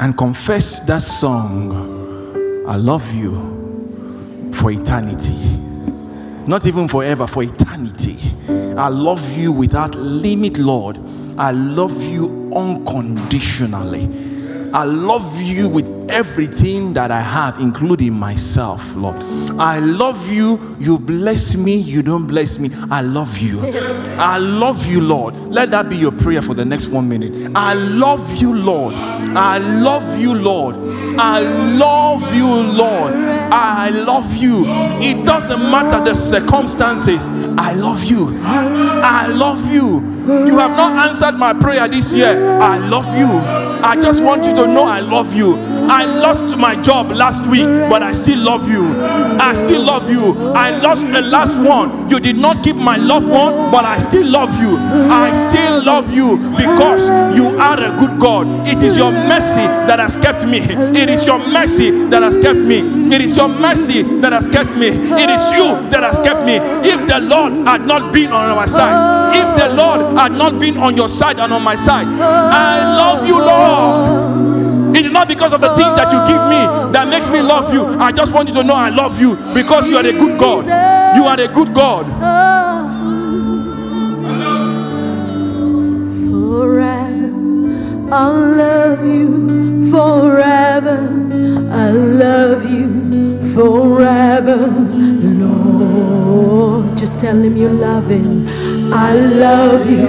and confess that song, I love you for eternity. Not even forever, for eternity. I love you without limit, Lord. I love you unconditionally. I love you with everything that I have, including myself, Lord. I love you. You bless me. You don't bless me. I love you. I love you, Lord. Let that be your prayer for the next one minute. I love you, Lord. I love you, Lord. I love you, Lord. I love you. It doesn't matter the circumstances. I love you. I love you. You have not answered my prayer this year. I love you. I just want you to know I love you. I lost my job last week, but I still love you. I still love you. I lost the last one. You did not keep my loved one, but I still love you. I still love you because you are a good God. It is your mercy that has kept me. It is your mercy that has kept me. It is your mercy that has kept me. It is you that has kept me. If the Lord had not been on our side, if the Lord had not been on your side and on my side, I love you, Lord. It is not because of the things that you give me that makes me love you. I just want you to know I love you because you are a good God. You are a good God. Forever, I'll love you forever. I love you forever, Lord. Just tell him you love him. I love you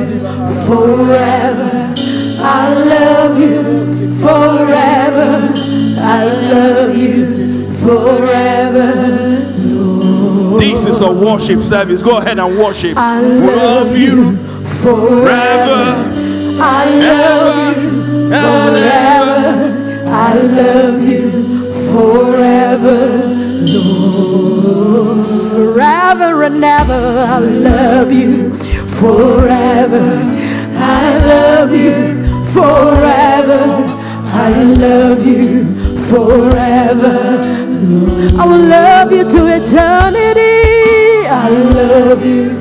forever. I love you forever. I love you forever. This is a worship service. Go ahead and worship. I love you forever. I love you forever. I love you forever, Lord. Forever and ever, I love you forever. I love you forever. I love you forever. I will love you to eternity. I love you.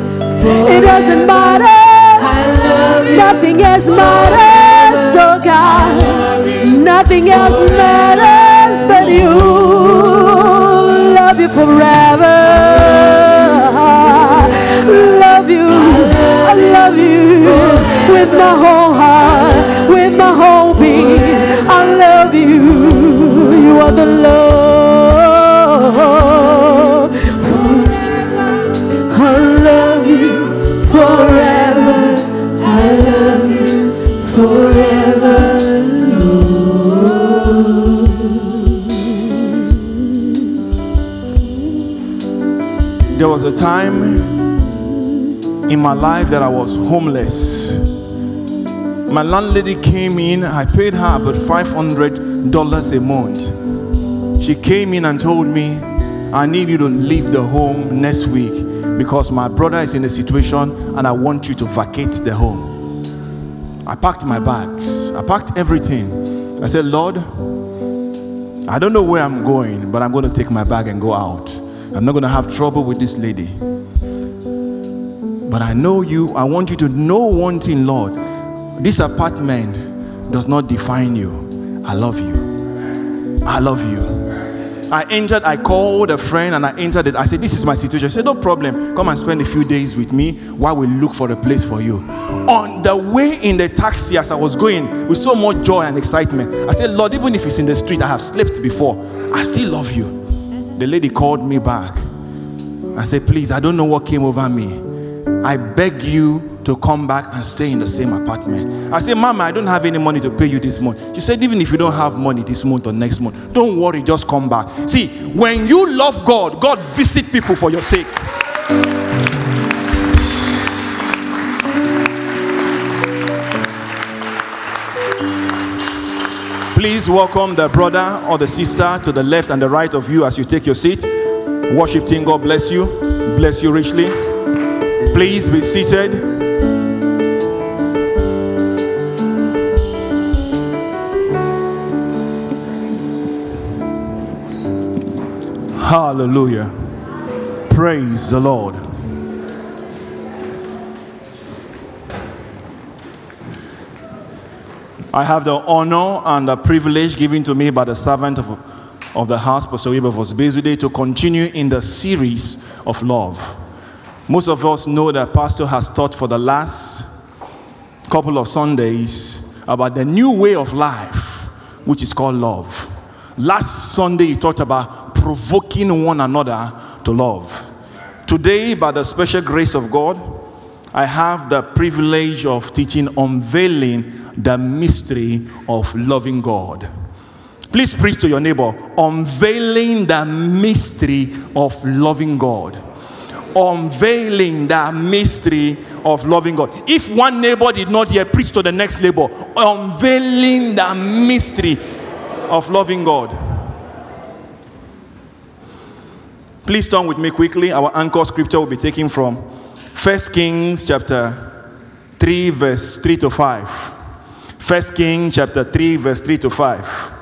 It doesn't matter. I love you. Nothing else matters, oh God. Nothing else matters but you. Love you forever. Love you. I love you with my whole heart, with my whole being. I love you. You are the Lord. I love you forever. I love you forever. There was a time in my life that I was homeless. My landlady came in, I paid her about $500 a month. She came in and told me, I need you to leave the home next week because my brother is in a situation and I want you to vacate the home. I packed my bags, I packed everything. I said, Lord, I don't know where I'm going, but I'm going to take my bag and go out. I'm not going to have trouble with this lady. But I know you, I want you to know one thing, Lord. This apartment does not define you. I love you. I love you. I entered, I called a friend and I entered it. I said, This is my situation. She said, No problem. Come and spend a few days with me while we look for a place for you. On the way in the taxi, as I was going with so much joy and excitement, I said, Lord, even if it's in the street, I have slept before, I still love you. The lady called me back. I said, Please, I don't know what came over me. I beg you to come back and stay in the same apartment. I said, Mama, I don't have any money to pay you this month. She said, Even if you don't have money this month or next month, don't worry, just come back. See, when you love God, God visit people for your sake. Please, welcome the brother or the sister to the left and the right of you as you take your seat. Worship team, God bless you. Bless you richly. Please be seated. Hallelujah. Praise the Lord. I have the honor and the privilege given to me by the servant of, of the house, Pastor Weber Vosbezude, to continue in the series of love. Most of us know that Pastor has taught for the last couple of Sundays about the new way of life, which is called love. Last Sunday, he talked about provoking one another to love. Today, by the special grace of God, I have the privilege of teaching unveiling the mystery of loving God. Please preach to your neighbor, unveiling the mystery of loving God. Unveiling the mystery of loving God. If one neighbor did not hear, preach to the next neighbor, unveiling the mystery of loving God. Please turn with me quickly. Our anchor scripture will be taken from 1 Kings chapter 3, verse 3 to 5. 1 Kings chapter 3, verse 3 to 5.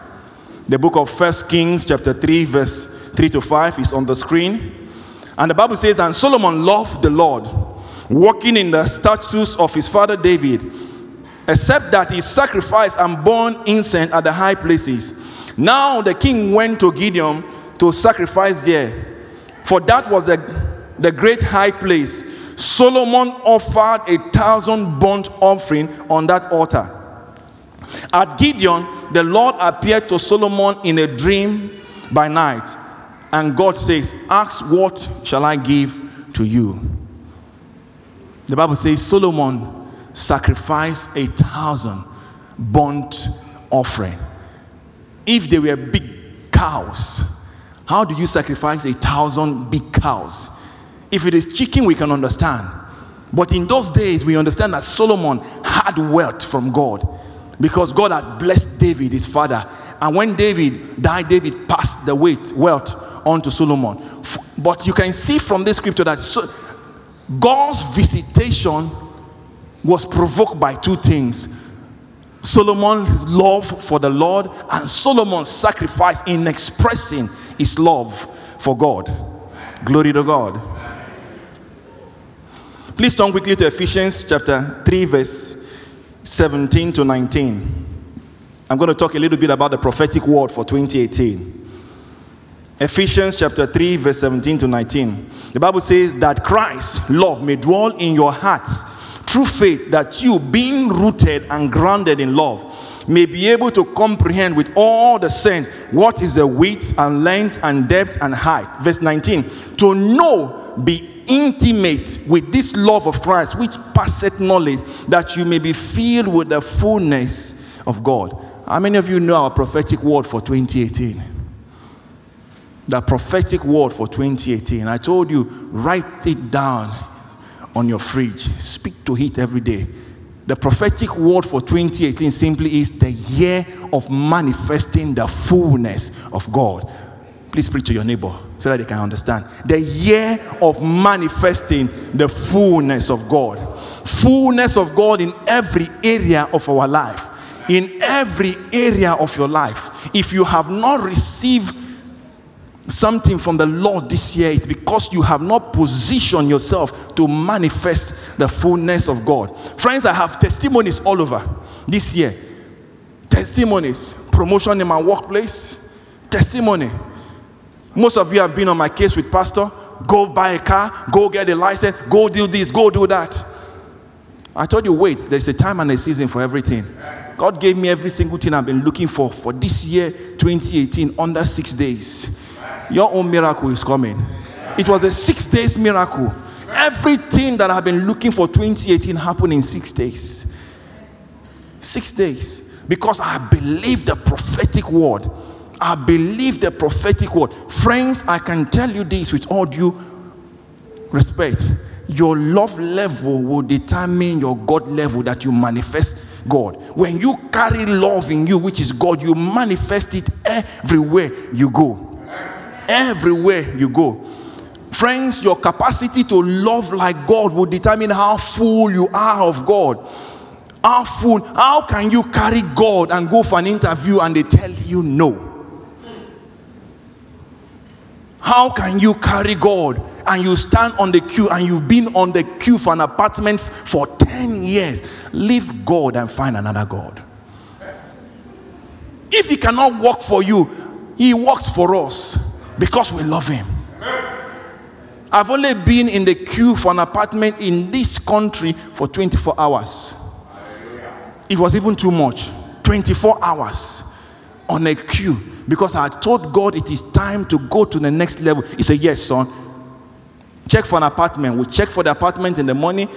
The book of 1 Kings chapter 3, verse 3 to 5 is on the screen. And the Bible says, And Solomon loved the Lord, walking in the statutes of his father David, except that he sacrificed and burned incense at the high places. Now the king went to Gibeon to sacrifice there, for that was the, the great high place. Solomon offered a thousand burnt offering on that altar. At Gibeon, the Lord appeared to Solomon in a dream by night, and God says, Ask what shall I give to you? The Bible says Solomon sacrificed a thousand burnt offering. If they were big cows, how do you sacrifice a thousand big cows? If it is chicken, we can understand. But in those days, we understand that Solomon had wealth from God because God had blessed David, his father. And when David died, David passed the weight, wealth on to Solomon. But you can see from this scripture that God's visitation was provoked by two things Solomon's love for the Lord and Solomon's sacrifice in expressing his love for God. Glory to God. Please turn quickly to Ephesians chapter 3, verse 17 to 19. I'm going to talk a little bit about the prophetic word for 2018. Ephesians chapter 3, verse 17 to 19. The Bible says that Christ's love may dwell in your hearts through faith, that you, being rooted and grounded in love, may be able to comprehend with all the saints what is the width and length and depth and height. Verse 19. To know, be intimate with this love of Christ, which passeth knowledge, that you may be filled with the fullness of God. How many of you know our prophetic word for 2018? The prophetic word for 2018. I told you, write it down on your fridge. Speak to it every day. The prophetic word for 2018 simply is the year of manifesting the fullness of God. Please preach to your neighbor so that they can understand. The year of manifesting the fullness of God. Fullness of God in every area of our life. In every area of your life. If you have not received something from the Lord this year, it's because you have not positioned yourself to manifest the fullness of God. Friends, I have testimonies all over this year. Testimonies, promotion in my workplace, testimony. Most of you have been on my case with Pastor. Go buy a car, go get a license, go do this, go do that. I told you, wait, there's a time and a season for everything. God gave me every single thing I've been looking for for this year, 2018, under six days. Your own miracle is coming. It was a six days miracle. Everything that I've been looking for 2018 happened in six days. Six days. Because I believe the prophetic word. I believe the prophetic word. Friends, I can tell you this with all due respect. your love level will determine your God level that you manifest God. When you carry love in you, which is God, you manifest it everywhere you go. Everywhere you go. Friends, your capacity to love like God will determine how full you are of God. How full, how can you carry God and go for an interview and they tell you no? How can you carry God and you stand on the queue and you've been on the queue for an apartment for 10 years? Leave God and find another God. If He cannot work for you, He works for us because we love Him. I've only been in the queue for an apartment in this country for 24 hours. It was even too much. 24 hours on a queue because I told God it is time to go to the next level. He said, Yes, son. Check for an apartment. We check for the apartment in the morning.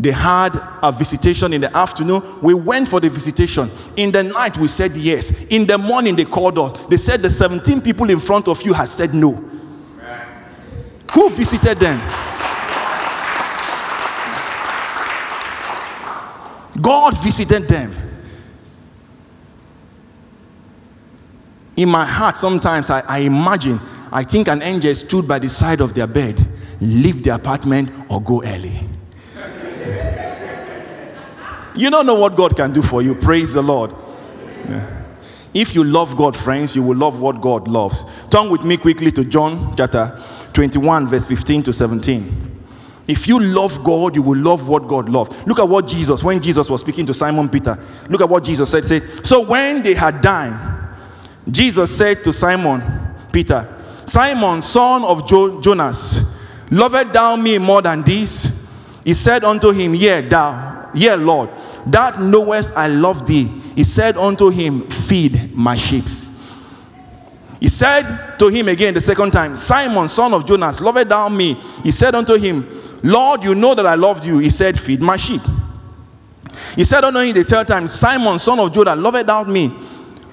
They had a visitation in the afternoon. We went for the visitation. In the night, we said yes. In the morning, they called us. They said the 17 people in front of you has said no. Who visited them? God visited them. In my heart, sometimes I, I imagine, I think an angel stood by the side of their bed, leave the apartment or go early. You don't know what God can do for you. Praise the Lord. Yeah. If you love God, friends, you will love what God loves. Turn with me quickly to John chapter 21, verse 15 to 17. If you love God, you will love what God loves. Look at what Jesus, when Jesus was speaking to Simon Peter, look at what Jesus said. Say, so when they had dined, Jesus said to Simon Peter, Simon, son of jo- Jonas, lovest thou me more than this? He said unto him, Yea, thou, yea, Lord, thou knowest I love thee. He said unto him, Feed my sheep. He said to him again the second time, Simon, son of Jonas, lovest thou me? He said unto him, Lord, you know that I loved you. He said, Feed my sheep. He said unto him the third time, Simon, son of Judah, lovest thou me?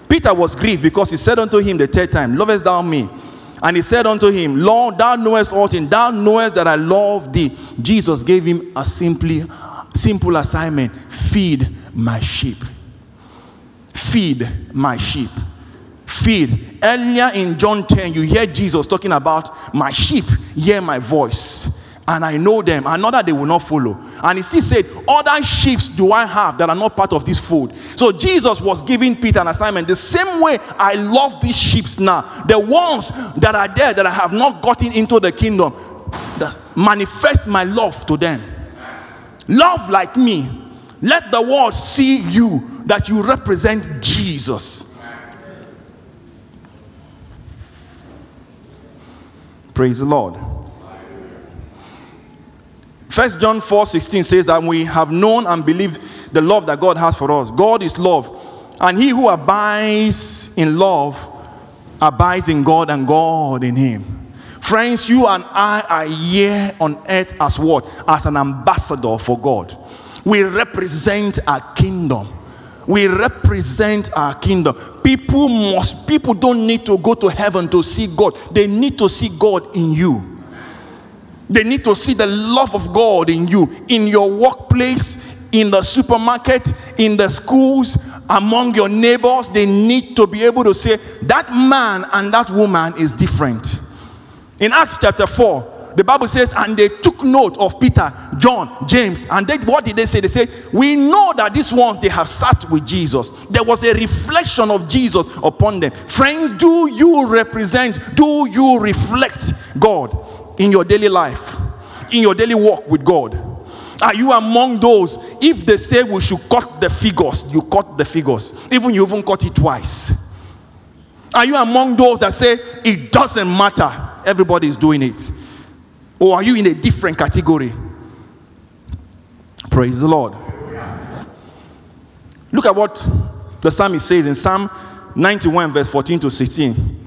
Peter was grieved because he said unto him the third time, Lovest thou me? And he said unto him, Lord, thou knowest all things, thou knowest that I love thee. Jesus gave him a simply simple assignment: feed my sheep. Feed my sheep. Feed. Earlier in John 10, you hear Jesus talking about my sheep hear my voice. And I know them, and another they will not follow. And he still said, Other sheep do I have that are not part of this fold. So Jesus was giving Peter an assignment. The same way I love these sheep now, the ones that are there that I have not gotten into the kingdom, that manifest my love to them. Love like me. Let the world see you that you represent Jesus. Praise the Lord. First John 4 16 says that we have known and believed the love that God has for us. God is love. And he who abides in love abides in God and God in him. Friends, you and I are here on earth as what? As an ambassador for God. We represent our kingdom. We represent our kingdom. People must, people don't need to go to heaven to see God. They need to see God in you. They need to see the love of God in you, in your workplace, in the supermarket, in the schools, among your neighbors. They need to be able to say, that man and that woman is different. In Acts chapter 4, the Bible says, and they took note of Peter, John, James, and they, what did they say? They said, We know that these ones they have sat with Jesus. There was a reflection of Jesus upon them. Friends, do you represent, do you reflect God in your daily life, in your daily walk with God? Are you among those? If they say we should cut the figures, you cut the figures. Even you even cut it twice. Are you among those that say it doesn't matter? Everybody is doing it. Or are you in a different category? Praise the Lord. Look at what the psalmist says in Psalm 91, verse 14 to 16.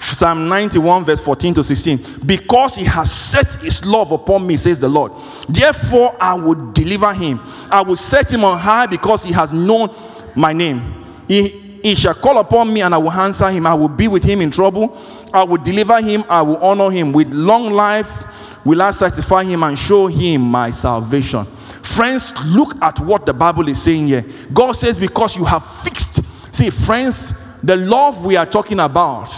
Psalm 91, verse 14 to 16. Because he has set his love upon me, says the Lord. Therefore, I will deliver him. I will set him on high because he has known my name. He, he shall call upon me and I will answer him. I will be with him in trouble. I will deliver him. I will honor him with long life. will I satisfy him and show him my salvation. Friends, look at what the Bible is saying here. God says, Because you have fixed. See, friends, the love we are talking about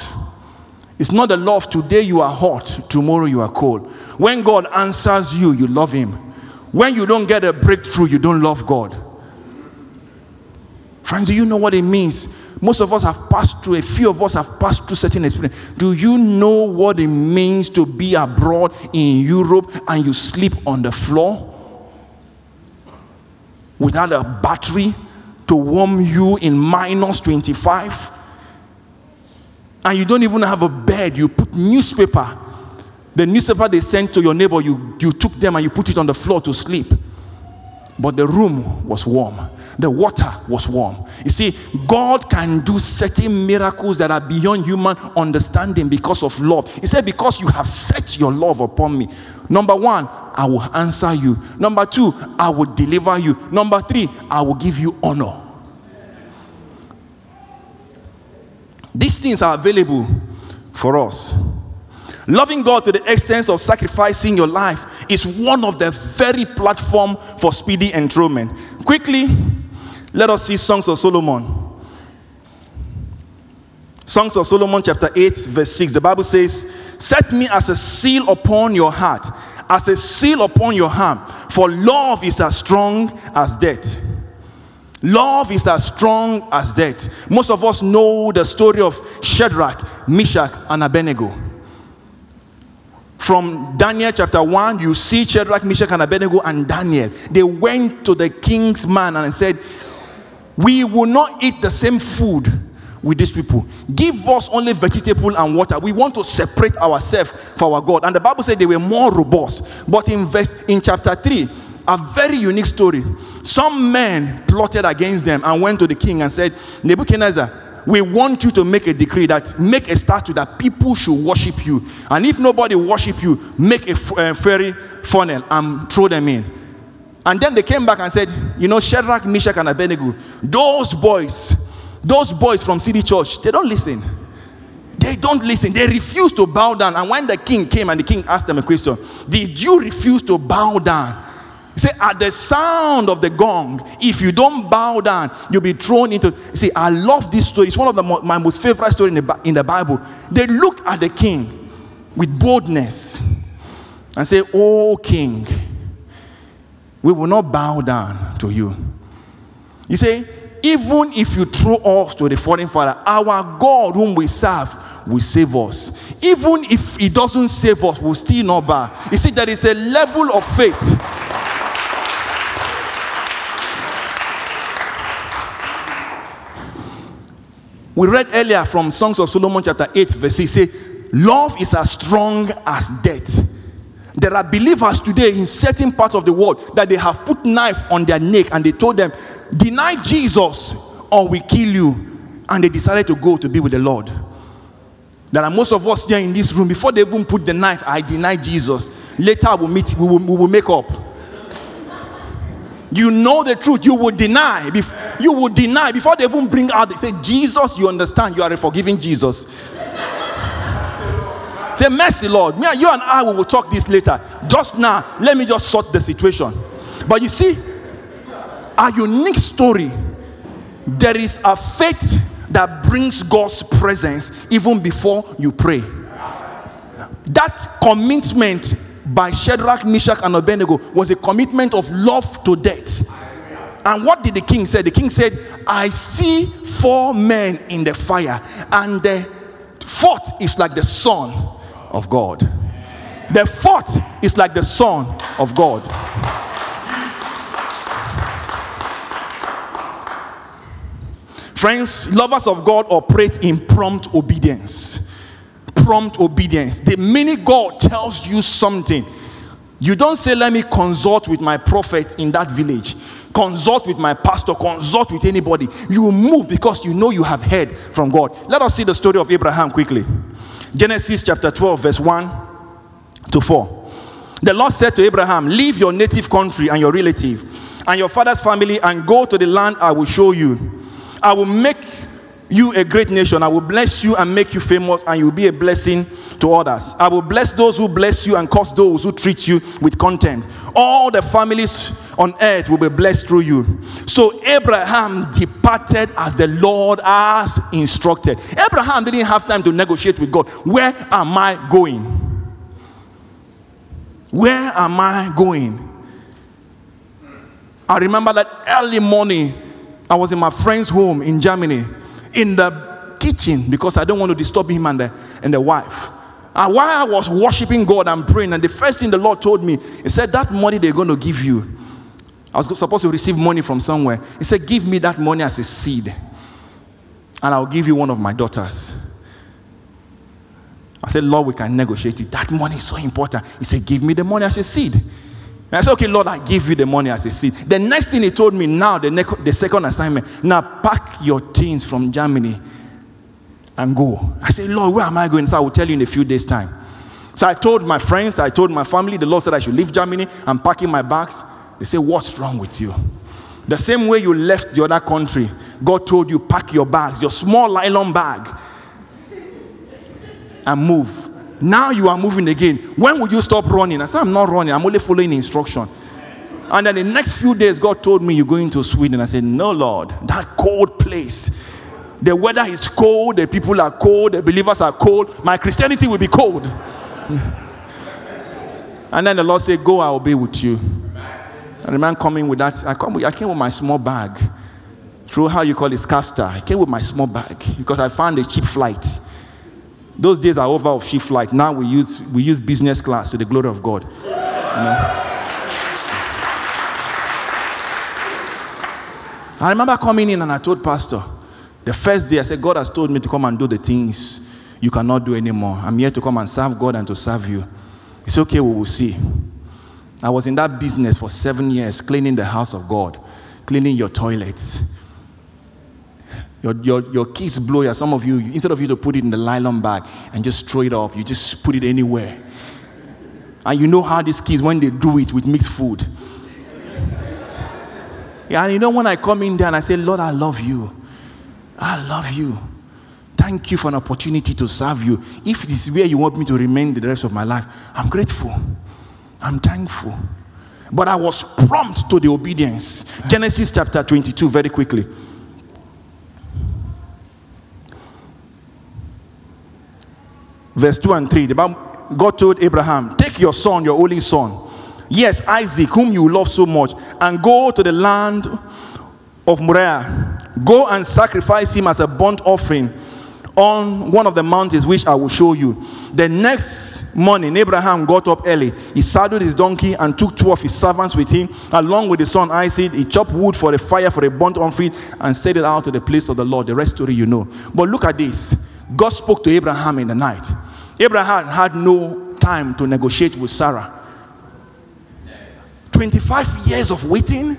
it's not the love today you are hot, tomorrow you are cold. When God answers you, you love Him. When you don't get a breakthrough, you don't love God. Friends, do you know what it means? Most of us have passed through, a few of us have passed through certain experience. Do you know what it means to be abroad in Europe and you sleep on the floor without a battery to warm you in minus 25? and you don't even have a bed, you put newspaper. The newspaper they sent to your neighbor, you, you took them and you put it on the floor to sleep. But the room was warm, the water was warm. You see, God can do certain miracles that are beyond human understanding because of love. He said, Because you have set your love upon me. Number one, I will answer you. Number two, I will deliver you. Number three, I will give you honor. These things are available for us. Loving God to the extent of sacrificing your life is one of the very platform for speedy enthronement. Quickly, let us see Songs of Solomon. Songs of Solomon, chapter 8, verse 6. The Bible says, Set me as a seal upon your heart, as a seal upon your heart, for love is as strong as death. Love is as strong as death. Most of us know the story of Shadrach, Meshach, and Abednego. From Daniel chapter 1, you see Shadrach, Meshach, and Abednego and Daniel. They went to the king's man and said, We will not eat the same food with these people. Give us only vegetable and water. We want to separate ourselves for our God. And the Bible said they were more robust. But in verse in chapter 3, a very unique story. Some men plotted against them and went to the king and said, Nebuchadnezzar, we want you to make a decree that make a statue that people should worship you. And if nobody worship you, make a fairy eh, funnel and throw them in. And then they came back and said, you know, Shadrach, Meshach, and Abednego, those boys, those boys from City Church, they don't listen. They don't listen. They refuse to bow down. And when the king came and the king asked them a question, did you refuse to bow down? He said, at the sound of the gong, if you don't bow down, you'll be thrown into. See, I love this story. It's one of the, my most favorite story in the, in the Bible. They looked at the king with boldness and say, Oh, king, we will not bow down to you. You say, even if you throw us to the foreign father, our God whom we serve will save us. Even if he doesn't save us, we'll still not bow. You see, there is a level of faith. We read earlier from Songs of Solomon, chapter 8, verse 6, say, Love is as strong as death. There are believers today in certain parts of the world that they have put knife on their neck and they told them, Deny Jesus or we kill you. And they decided to go to be with the Lord. There are most of us here in this room, before they even put the knife, I deny Jesus. Later we'll meet, we will, we will make up. You know the truth, you will deny. You will deny before they even bring out, they say, Jesus, you understand, you are a forgiving Jesus. Say, mercy, Lord. Me and you and I we will talk this later. Just now, let me just sort the situation. But you see, a unique story. There is a faith that brings God's presence even before you pray. That commitment by Shadrach, Meshach, and Abednego was a commitment of love to death. And what did the king say? The king said, I see four men in the fire, and the fourth is like the son of God. The fourth is like the son of God. Friends, lovers of God operate in prompt obedience. Prompt obedience. The minute God tells you something, you don't say, Let me consult with my prophet in that village, consult with my pastor, consult with anybody. You move because you know you have heard from God. Let us see the story of Abraham quickly. Genesis chapter 12, verse 1 to 4. The Lord said to Abraham, Leave your native country and your relative and your father's family and go to the land I will show you. I will make you a great nation. I will bless you and make you famous, and you will be a blessing to others. I will bless those who bless you and curse those who treat you with contempt. All the families on earth will be blessed through you. So Abraham departed as the Lord has instructed. Abraham didn't have time to negotiate with God. Where am I going? Where am I going? I remember that early morning, I was in my friend's home in Germany, in the kitchen, because I don't want to disturb him and the, and the wife. And while I was worshiping God and praying, and the first thing the Lord told me, He said, That money they're going to give you. I was supposed to receive money from somewhere. He said, Give me that money as a seed, and I'll give you one of my daughters. I said, Lord, we can negotiate it. That money is so important. He said, Give me the money as a seed. I said, Okay, Lord, I give you the money as a seed. The next thing he told me, now, the, ne- the second assignment, now pack your things from Germany and go. I said, Lord, where am I going? So I will tell you in a few days' time. So I told my friends, I told my family, the Lord said I should leave Germany. I'm packing my bags. They say, What's wrong with you? The same way you left the other country, God told you, pack your bags, your small nylon bag, and move. Now you are moving again. When will you stop running? I said, I'm not running, I'm only following instruction. And then the next few days, God told me, You're going to Sweden. I said, No, Lord, that cold place. The weather is cold, the people are cold, the believers are cold. My Christianity will be cold. and then the Lord said, Go, I will be with you. And the man coming with that, I, come with, I came with my small bag. Through how you call it, Skavsta. I came with my small bag because I found a cheap flight. Those days are over of cheap flight. Now we use, we use business class to the glory of God. You know? I remember coming in and I told Pastor, the first day I said, God has told me to come and do the things you cannot do anymore. I'm here to come and serve God and to serve you. It's okay, we will see. I was in that business for seven years, cleaning the house of God, cleaning your toilets. Your, your, your kids blow you. Some of you, instead of you to put it in the nylon bag and just throw it up, you just put it anywhere. And you know how these kids, when they do it with mixed food. Yeah, and you know when I come in there and I say, Lord, I love you. I love you. Thank you for an opportunity to serve you. If it is where you want me to remain the rest of my life, I'm grateful. I'm thankful. But I was prompt to the obedience. Genesis chapter 22, very quickly. Verse 2 and 3. The Bible, God told Abraham, Take your son, your only son, yes, Isaac, whom you love so much, and go to the land of Moriah. Go and sacrifice him as a burnt offering on one of the mountains which I will show you. The next morning, Abraham got up early. He saddled his donkey and took two of his servants with him, along with his son Isaac. He chopped wood for a fire for a burnt offering and set it out to the place of the Lord. The rest story you know. But look at this God spoke to Abraham in the night. Abraham had no time to negotiate with Sarah. 25 years of waiting.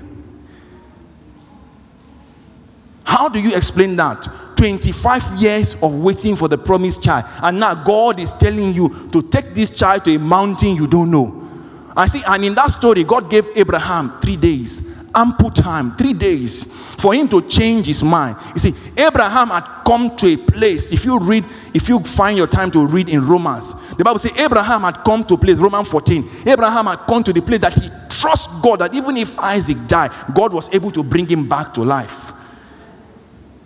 How do you explain that? 25 years of waiting for the promised child. And now God is telling you to take this child to a mountain you don't know. I see, and in that story, God gave Abraham three days, ample time, three days for him to change his mind. You see, Abraham had come to a place. If you read, if you find your time to read in Romans, the Bible says Abraham had come to a place, Romans 14. Abraham had come to the place that he trusts God that even if Isaac died, God was able to bring him back to life.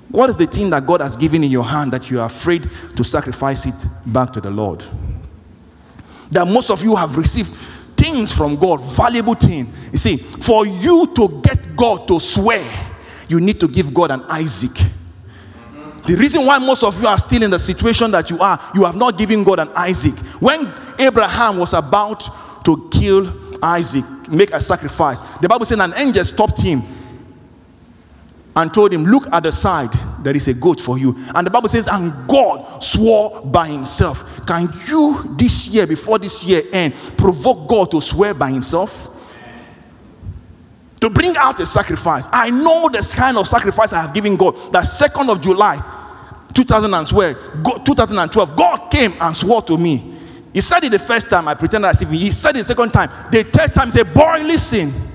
What is the thing that God has given in your hand that you are afraid to sacrifice it back to the Lord? That most of you have received things from God, valuable things. You see, for you to get God to swear, you need to give God an Isaac. The reason why most of you are still in the situation that you are, you have not given God an Isaac. When Abraham was about to kill Isaac, make a sacrifice, the Bible said an angel stopped him and told him, Look at the side, there is a goat for you. And the Bible says, And God swore by himself. Can you this year, before this year end, provoke God to swear by himself? To bring out a sacrifice. I know this kind of sacrifice I have given God. That 2nd of July, 2012, God, 2012, God came and swore to me. He said it the first time, I pretended as if he said it the second time. The third time, he said, Boy, listen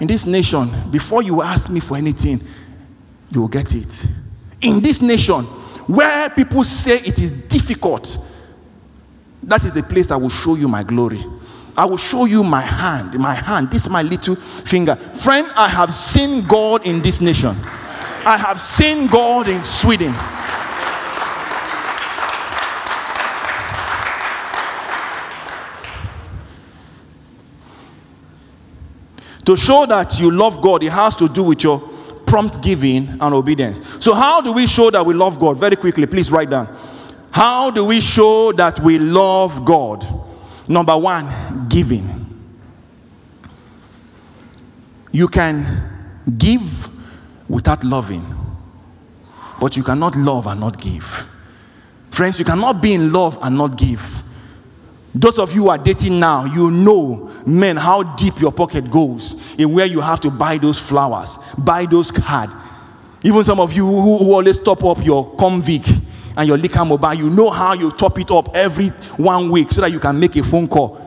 in this nation, before you ask me for anything, you will get it. In this nation, where people say it is difficult, that is the place I will show you my glory. I will show you my hand, my hand. This is my little finger. Friend, I have seen God in this nation. I have seen God in Sweden. To show that you love God, it has to do with your prompt giving and obedience. So, how do we show that we love God? Very quickly, please write down. How do we show that we love God? Number one, giving. You can give without loving, but you cannot love and not give. Friends, you cannot be in love and not give. Those of you who are dating now, you know, men, how deep your pocket goes in where you have to buy those flowers, buy those cards. Even some of you who, who always top up your Comviq and your Lycamobile, you know how you top it up every one week so that you can make a phone call.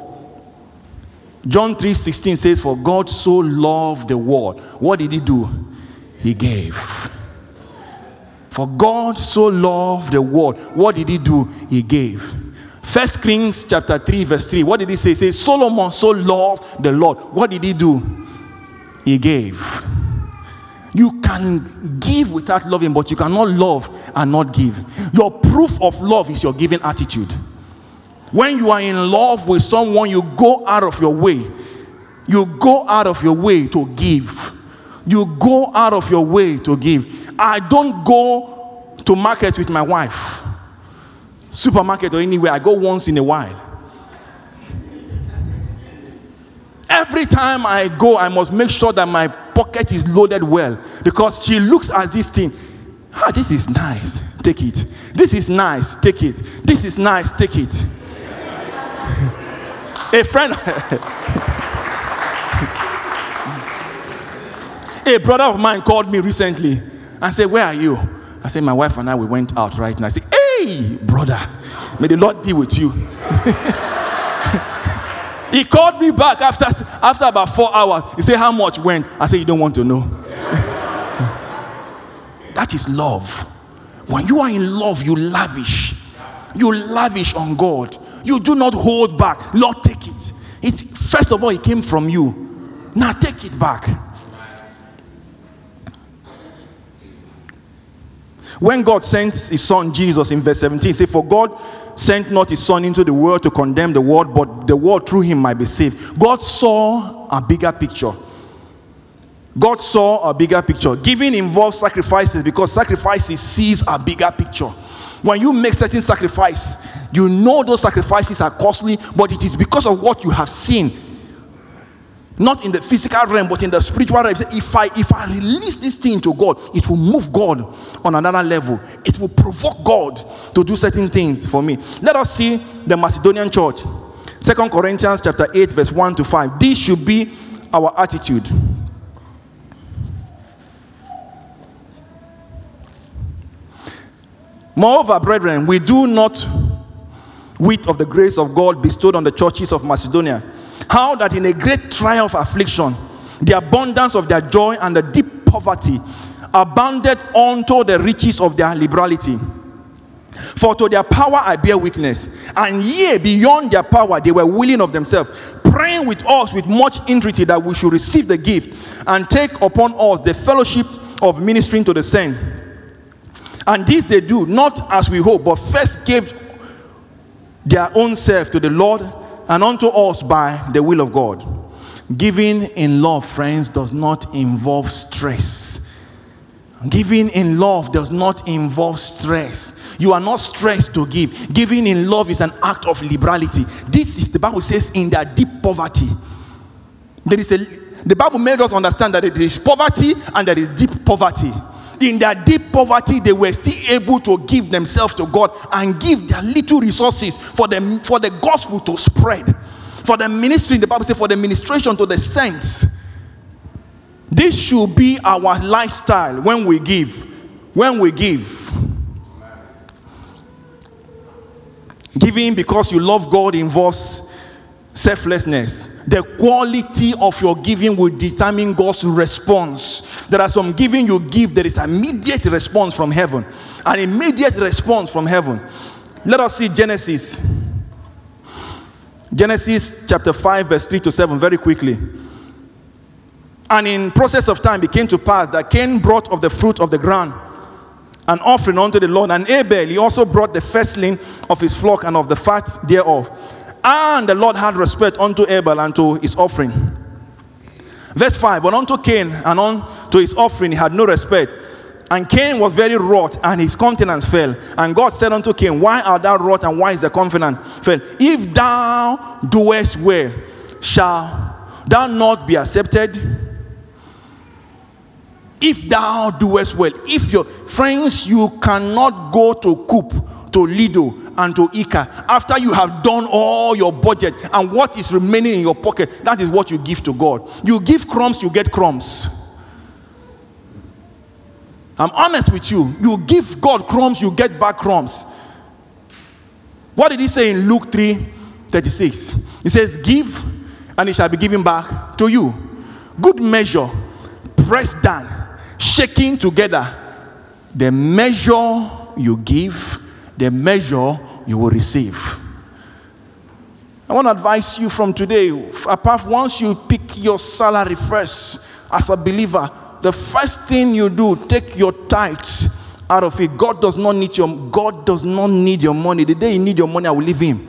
John 3:16 says, For God so loved the world. What did he do? He gave. For God so loved the world. What did he do? He gave. First Kings chapter 3, verse 3. What did he say? He Solomon so loved the Lord. What did he do? He gave. You can give without loving, but you cannot love and not give. Your proof of love is your giving attitude. When you are in love with someone, you go out of your way. You go out of your way to give. You go out of your way to give. I don't go to market with my wife, supermarket or anywhere. I go once in a while. Every time I go, I must make sure that my pocket is loaded well because she looks at this thing. Ah, this is nice. Take it. This is nice. Take it. This is nice. Take it. A friend, a brother of mine called me recently and said, Where are you? I said, My wife and I, we went out right now. I said, brother, may the Lord be with you. he called me back after, after about four hours. He said, How much went? I said, You don't want to know. that is love. When you are in love, you lavish. You lavish on God. You do not hold back. Lord, take it. It first of all, it came from you. Now take it back. When God sent his son Jesus in verse 17, he said, For God sent not his son into the world to condemn the world, but the world through him might be saved. God saw a bigger picture. God saw a bigger picture. Giving involves sacrifices because sacrifices sees a bigger picture. When you make certain sacrifice, you know those sacrifices are costly, but it is because of what you have seen. Not in the physical realm, but in the spiritual realm. If I if I release this thing to God, it will move God on another level. It will provoke God to do certain things for me. Let us see the Macedonian church. Second Corinthians chapter 8, verse 1 to 5. This should be our attitude. Moreover, brethren, we do not wit of the grace of God bestowed on the churches of Macedonia. How that in a great trial of affliction, the abundance of their joy and the deep poverty abounded unto the riches of their liberality. For to their power I bear witness, and yea, beyond their power, they were willing of themselves, praying with us with much entreaty that we should receive the gift and take upon us the fellowship of ministering to the saints. And this they do not as we hope, but first gave their own self to the Lord and unto us by the will of God. Giving in love, friends, does not involve stress. Giving in love does not involve stress. You are not stressed to give. Giving in love is an act of liberality. This is the Bible says in their deep poverty. There is a the Bible made us understand that there is poverty and there is deep poverty. In their deep poverty, they were still able to give themselves to God and give their little resources for the, for the gospel to spread. For the ministry, the Bible says, for the ministration to the saints. This should be our lifestyle when we give. When we give. Giving because you love God involves selflessness. The quality of your giving will determine God's response. There are some giving you give, there is immediate response from heaven. An immediate response from heaven. Let us see Genesis. Genesis chapter 5, verse 3 to 7, very quickly. And in process of time, it came to pass that Cain brought of the fruit of the ground an offering unto the Lord, and Abel he also brought the firstling of his flock and of the fat thereof. And the Lord had respect unto Abel and to his offering. Verse 5 But unto Cain and unto his offering he had no respect. And Cain was very wroth, and his countenance fell. And God said unto Cain, Why art thou wroth, and why is the countenance fell? If thou doest well, shall thou not be accepted? If thou doest well, if your friends, you cannot go to Coop, to Lidl, and to ICA after you have done all your budget and what is remaining in your pocket, that is what you give to God. You give crumbs, you get crumbs. I'm honest with you. You give God crumbs, you get back crumbs. What did he say in Luke 3 36? He says, Give, and it shall be given back to you. Good measure, pressed down, shaking together. The measure you give, the measure you will receive. I want to advise you from today, apart once you pick your salary first as a believer, the first thing you do, take your tithes out of it. God does not need your God does not need your money. The day you need your money, I will leave him.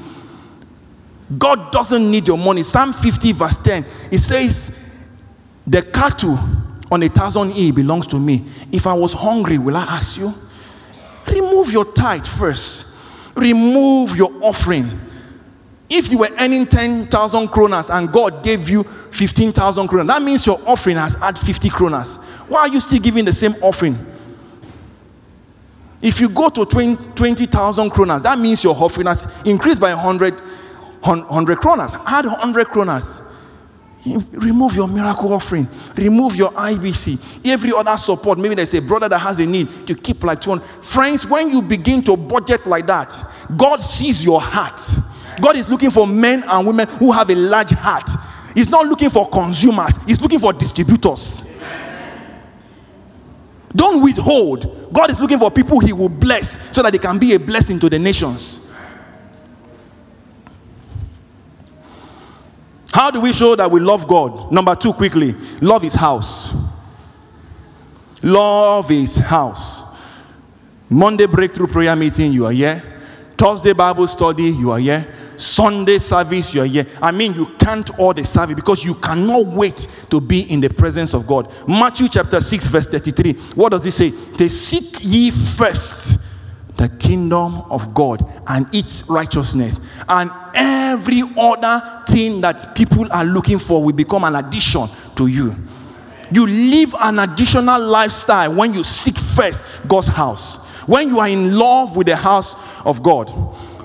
God doesn't need your money. Psalm 50, verse 10, it says, The cattle on a thousand e belongs to me. If I was hungry, will I ask you? Remove your tithe first. Remove your offering. If you were earning 10,000 kronas and God gave you 15,000 kronas, that means your offering has had 50 kronas. Why are you still giving the same offering? If you go to 20 20,000 kronas, that means your offering has increased by 100, 100 kronas. Add 100 kronas. Remove your miracle offering, remove your IBC, every other support. Maybe there's a brother that has a need, you keep like 200. Friends, when you begin to budget like that, God sees your heart. God is looking for men and women who have a large heart. He's not looking for consumers, He's looking for distributors. Don't withhold. God is looking for people He will bless so that they can be a blessing to the nations. How do we show that we love God? Number two, quickly love His house. Love His house. Monday breakthrough prayer meeting, you are here. Thursday Bible study, you are here. Sunday service, you are here. I mean, you can't order service because you cannot wait to be in the presence of God. Matthew chapter 6, verse 33. What does it say? They seek ye first the kingdom of God and its righteousness, and every other thing that people are looking for will become an addition to you. You live an additional lifestyle when you seek first God's house. When you are in love with the house of God.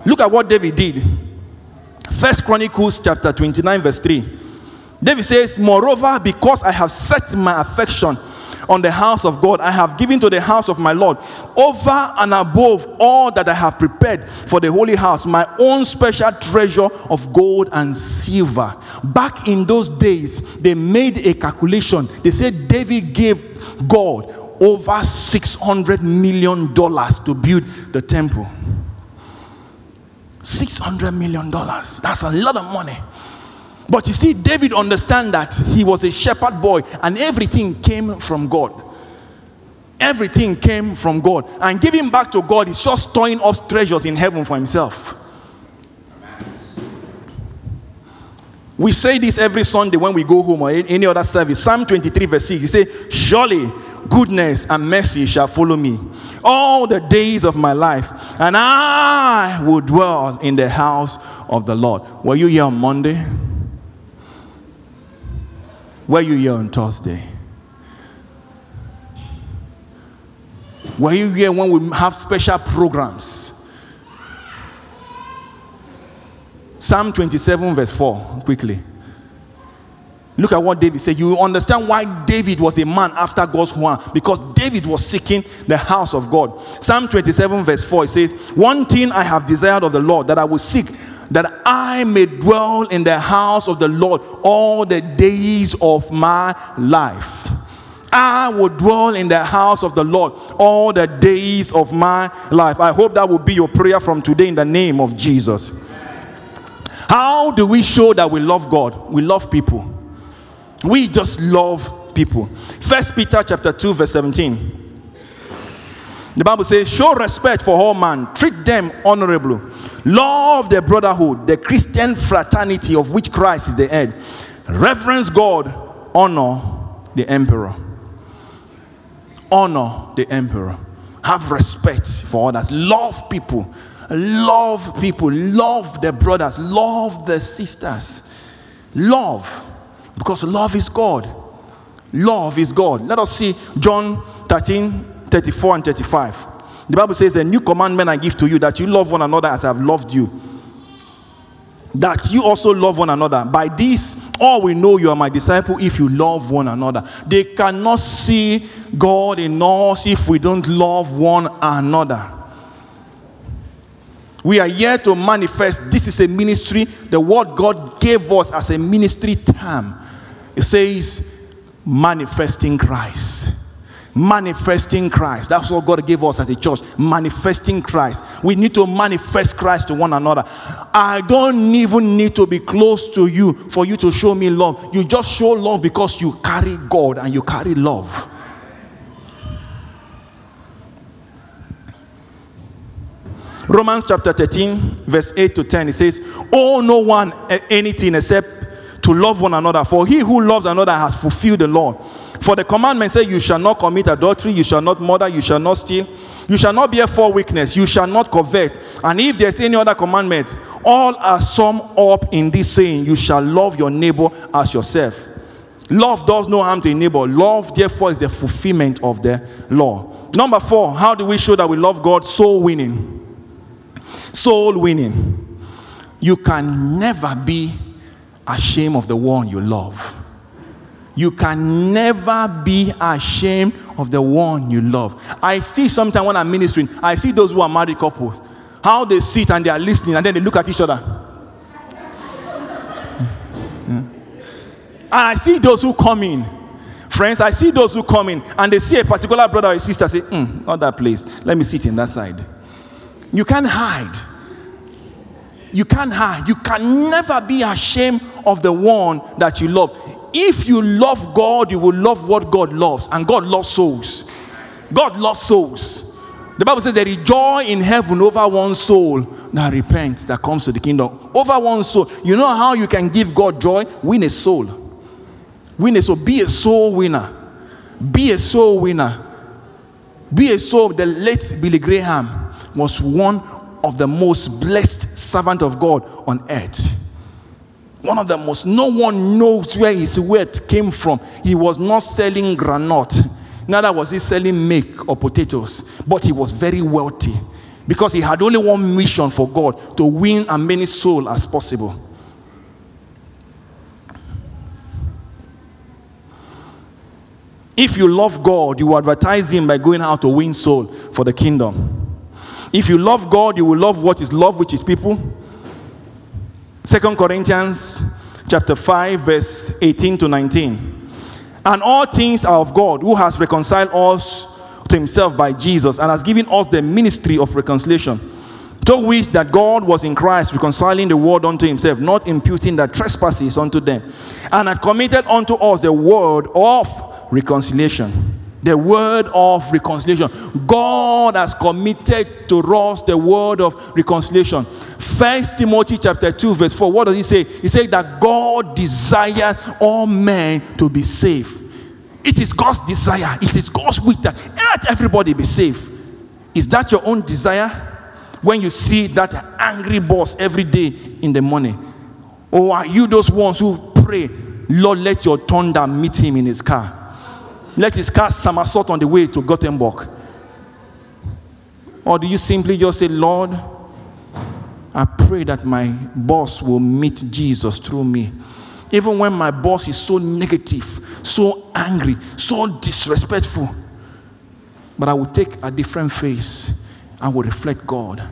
Look at what David did. First Chronicles chapter 29, verse 3. David says, Moreover, because I have set my affection on the house of God, I have given to the house of my Lord over and above all that I have prepared for the holy house, my own special treasure of gold and silver. Back in those days, they made a calculation. They said David gave God over 600 million dollars to build the temple. 600 million dollars. That's a lot of money. But you see, David understand that he was a shepherd boy and everything came from God. Everything came from God. And giving back to God is just storing up treasures in heaven for himself. We say this every Sunday when we go home or any other service. Psalm 23, verse 6. He says, Surely goodness and mercy shall follow me all the days of my life, and I will dwell in the house of the Lord. Were you here on Monday? Were you here on Thursday? Were you here when we have special programs? Psalm 27, verse 4, quickly. Look at what David said. You understand why David was a man after God's heart because David was seeking the house of God. Psalm 27, verse 4, it says, One thing I have desired of the Lord that I will seek, that I may dwell in the house of the Lord all the days of my life. I will dwell in the house of the Lord all the days of my life. I hope that will be your prayer from today in the name of Jesus. How do we show that we love God? We love people. We just love people. First Peter chapter 2 verse 17. The Bible says, show respect for all men, treat them honorably, love the brotherhood, the Christian fraternity of which Christ is the head, reverence God, honor the emperor. Honor the emperor. Have respect for others. Love people. Love people. Love the brothers. Love the sisters. Love. Because love is God. Love is God. Let us see John 13, 34 and 35. The Bible says, A new commandment I give to you that you love one another as I have loved you. That you also love one another. By this, all we know you are my disciple if you love one another. They cannot see God in us if we don't love one another. We are here to manifest. This is a ministry, the word God gave us as a ministry term. It says, manifesting Christ. Manifesting Christ. That's what God gave us as a church. Manifesting Christ. We need to manifest Christ to one another. I don't even need to be close to you for you to show me love. You just show love because you carry God and you carry love. Romans chapter 13, verse 8 to 10, it says, Owe no one anything except to love one another. For he who loves another has fulfilled the law. For the commandment says, You shall not commit adultery, you shall not murder, you shall not steal, you shall not bear false witness, you shall not covet. And if there's any other commandment, all are summed up in this saying, You shall love your neighbor as yourself. Love does no harm to a neighbor. Love, therefore, is the fulfillment of the law. Number four, how do we show that we love God? Soul winning soul winning. You can never be ashamed of the one you love. You can never be ashamed of the one you love. I see sometimes when I'm ministering, I see those who are married couples, how they sit and they are listening and then they look at each other. And I see those who come in. Friends, I see those who come in and they see a particular brother or sister say, "Hmm, not that place. Let me sit in that side. You can't hide. You can't hide. You can never be ashamed of the one that you love. If you love God, you will love what God loves. And God loves souls. God loves souls. The Bible says there is joy in heaven over one soul that repents, that comes to the kingdom. Over one soul. You know how you can give God joy? Win a soul. Win a soul. Be a soul winner. Be a soul winner. Be a soul. The late Billy Graham was one of the most blessed servant of God on earth. One of the most, no one knows where his wealth came from. He was not selling granite, neither was he selling milk or potatoes, but he was very wealthy because he had only one mission for God to win as many souls as possible. If you love God, you advertise Him by going out to win soul for the kingdom. If you love God, you will love what is love, which is people. Second Corinthians chapter 5, verse 18 to 19. And all things are of God, who has reconciled us to himself by Jesus and has given us the ministry of reconciliation. To which that God was in Christ reconciling the world unto himself, not imputing the trespasses unto them, and had committed unto us the word of reconciliation. The word of reconciliation. God has committed to us the word of reconciliation. First Timothy chapter 2, verse 4. What does he say? He said that God desires all men to be saved. It is God's desire. It is God's wish that let everybody be saved. Is that your own desire? When you see that angry boss every day in the morning, or are you those ones who pray, Lord, let your thunder meet him in his car? Let his car somersault on the way to Gothenburg. Or do you simply just say, Lord, I pray that my boss will meet Jesus through me. Even when my boss is so negative, so angry, so disrespectful, but I will take a different face. I will reflect God.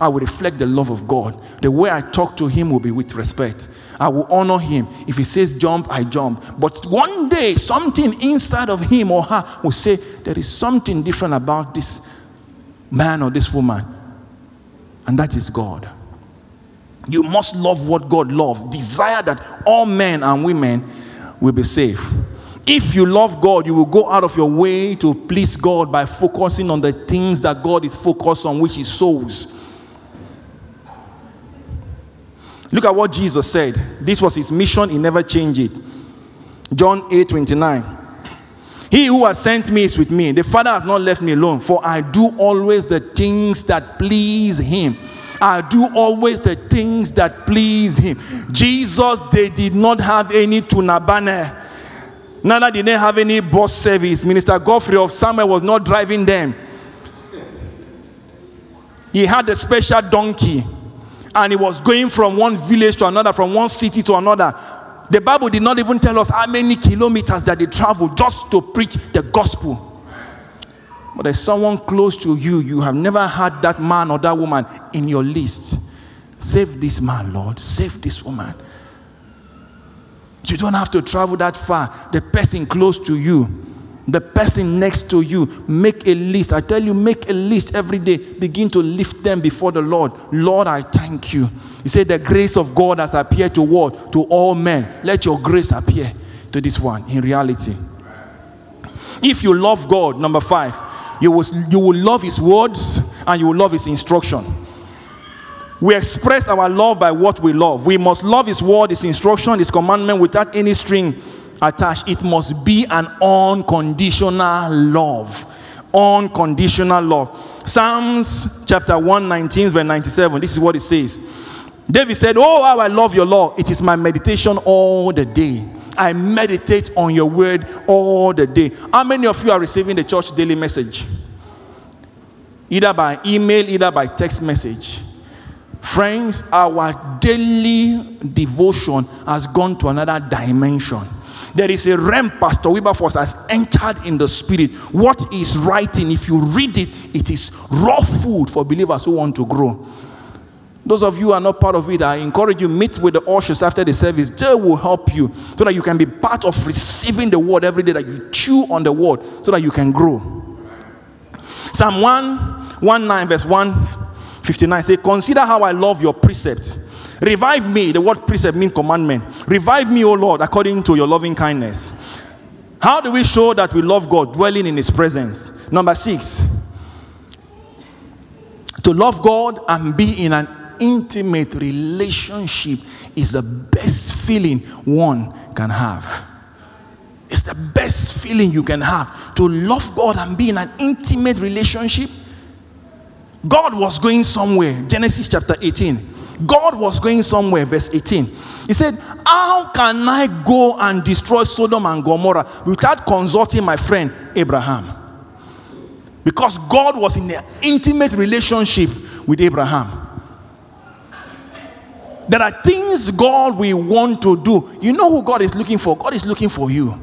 I will reflect the love of God. The way I talk to him will be with respect. I will honor him. If he says jump, I jump. But one day, something inside of him or her will say, There is something different about this man or this woman. And that is God. You must love what God loves. Desire that all men and women will be safe. If you love God, you will go out of your way to please God by focusing on the things that God is focused on, which is souls. Look at what Jesus said. This was his mission, he never changed it. John 8 29. He who has sent me is with me. The Father has not left me alone, for I do always the things that please him. I do always the things that please him. Jesus, they did not have any tunnelbana. Neither did they have any bus service. Minister Godfrey of Samuel was not driving them. He had a special donkey and he was going from one village to another, from one city to another. The Bible did not even tell us how many kilometers that they traveled just to preach the gospel. But there's someone close to you, you have never had that man or that woman in your list. Save this man, Lord. Save this woman. You don't have to travel that far. The person close to you, the person next to you, make a list. I tell you, make a list every day. Begin to lift them before the Lord. Lord, I thank you. He said, The grace of God has appeared to what? To all men. Let your grace appear to this one in reality. If you love God, number five, you will, you will love His words and you will love His instruction. We express our love by what we love. We must love His word, His instruction, His commandment without any string attached. It must be an unconditional love. Unconditional love. Psalms chapter 119, verse 97. This is what it says. David said, Oh, how I love your law. It is my meditation all the day. I meditate on your word all the day. How many of you are receiving the church daily message? Either by email, either by text message. Friends, our daily devotion has gone to another dimension. There is a realm Pastor Wilberforce has entered in the spirit. What is writing, if you read it, it is raw food for believers who want to grow. Those of you are not part of it, I encourage you meet with the ushers after the service. They will help you so that you can be part of receiving the word every day. That you chew on the word so that you can grow. Psalm 1, 9 verse 159 say, Consider how I love your precepts. Revive me. The word precept means commandment. Revive me, O Lord, according to your loving kindness. How do we show that we love God? Dwelling in His presence. Number six, to love God and be in an intimate relationship is the best feeling one can have. It's the best feeling you can have to love God and be in an intimate relationship. God was going somewhere. Genesis chapter 18. God was going somewhere, verse 18. He said, How can I go and destroy Sodom and Gomorrah without consulting my friend Abraham? Because God was in an intimate relationship with Abraham. There are things God will want to do. You know who God is looking for? God is looking for you.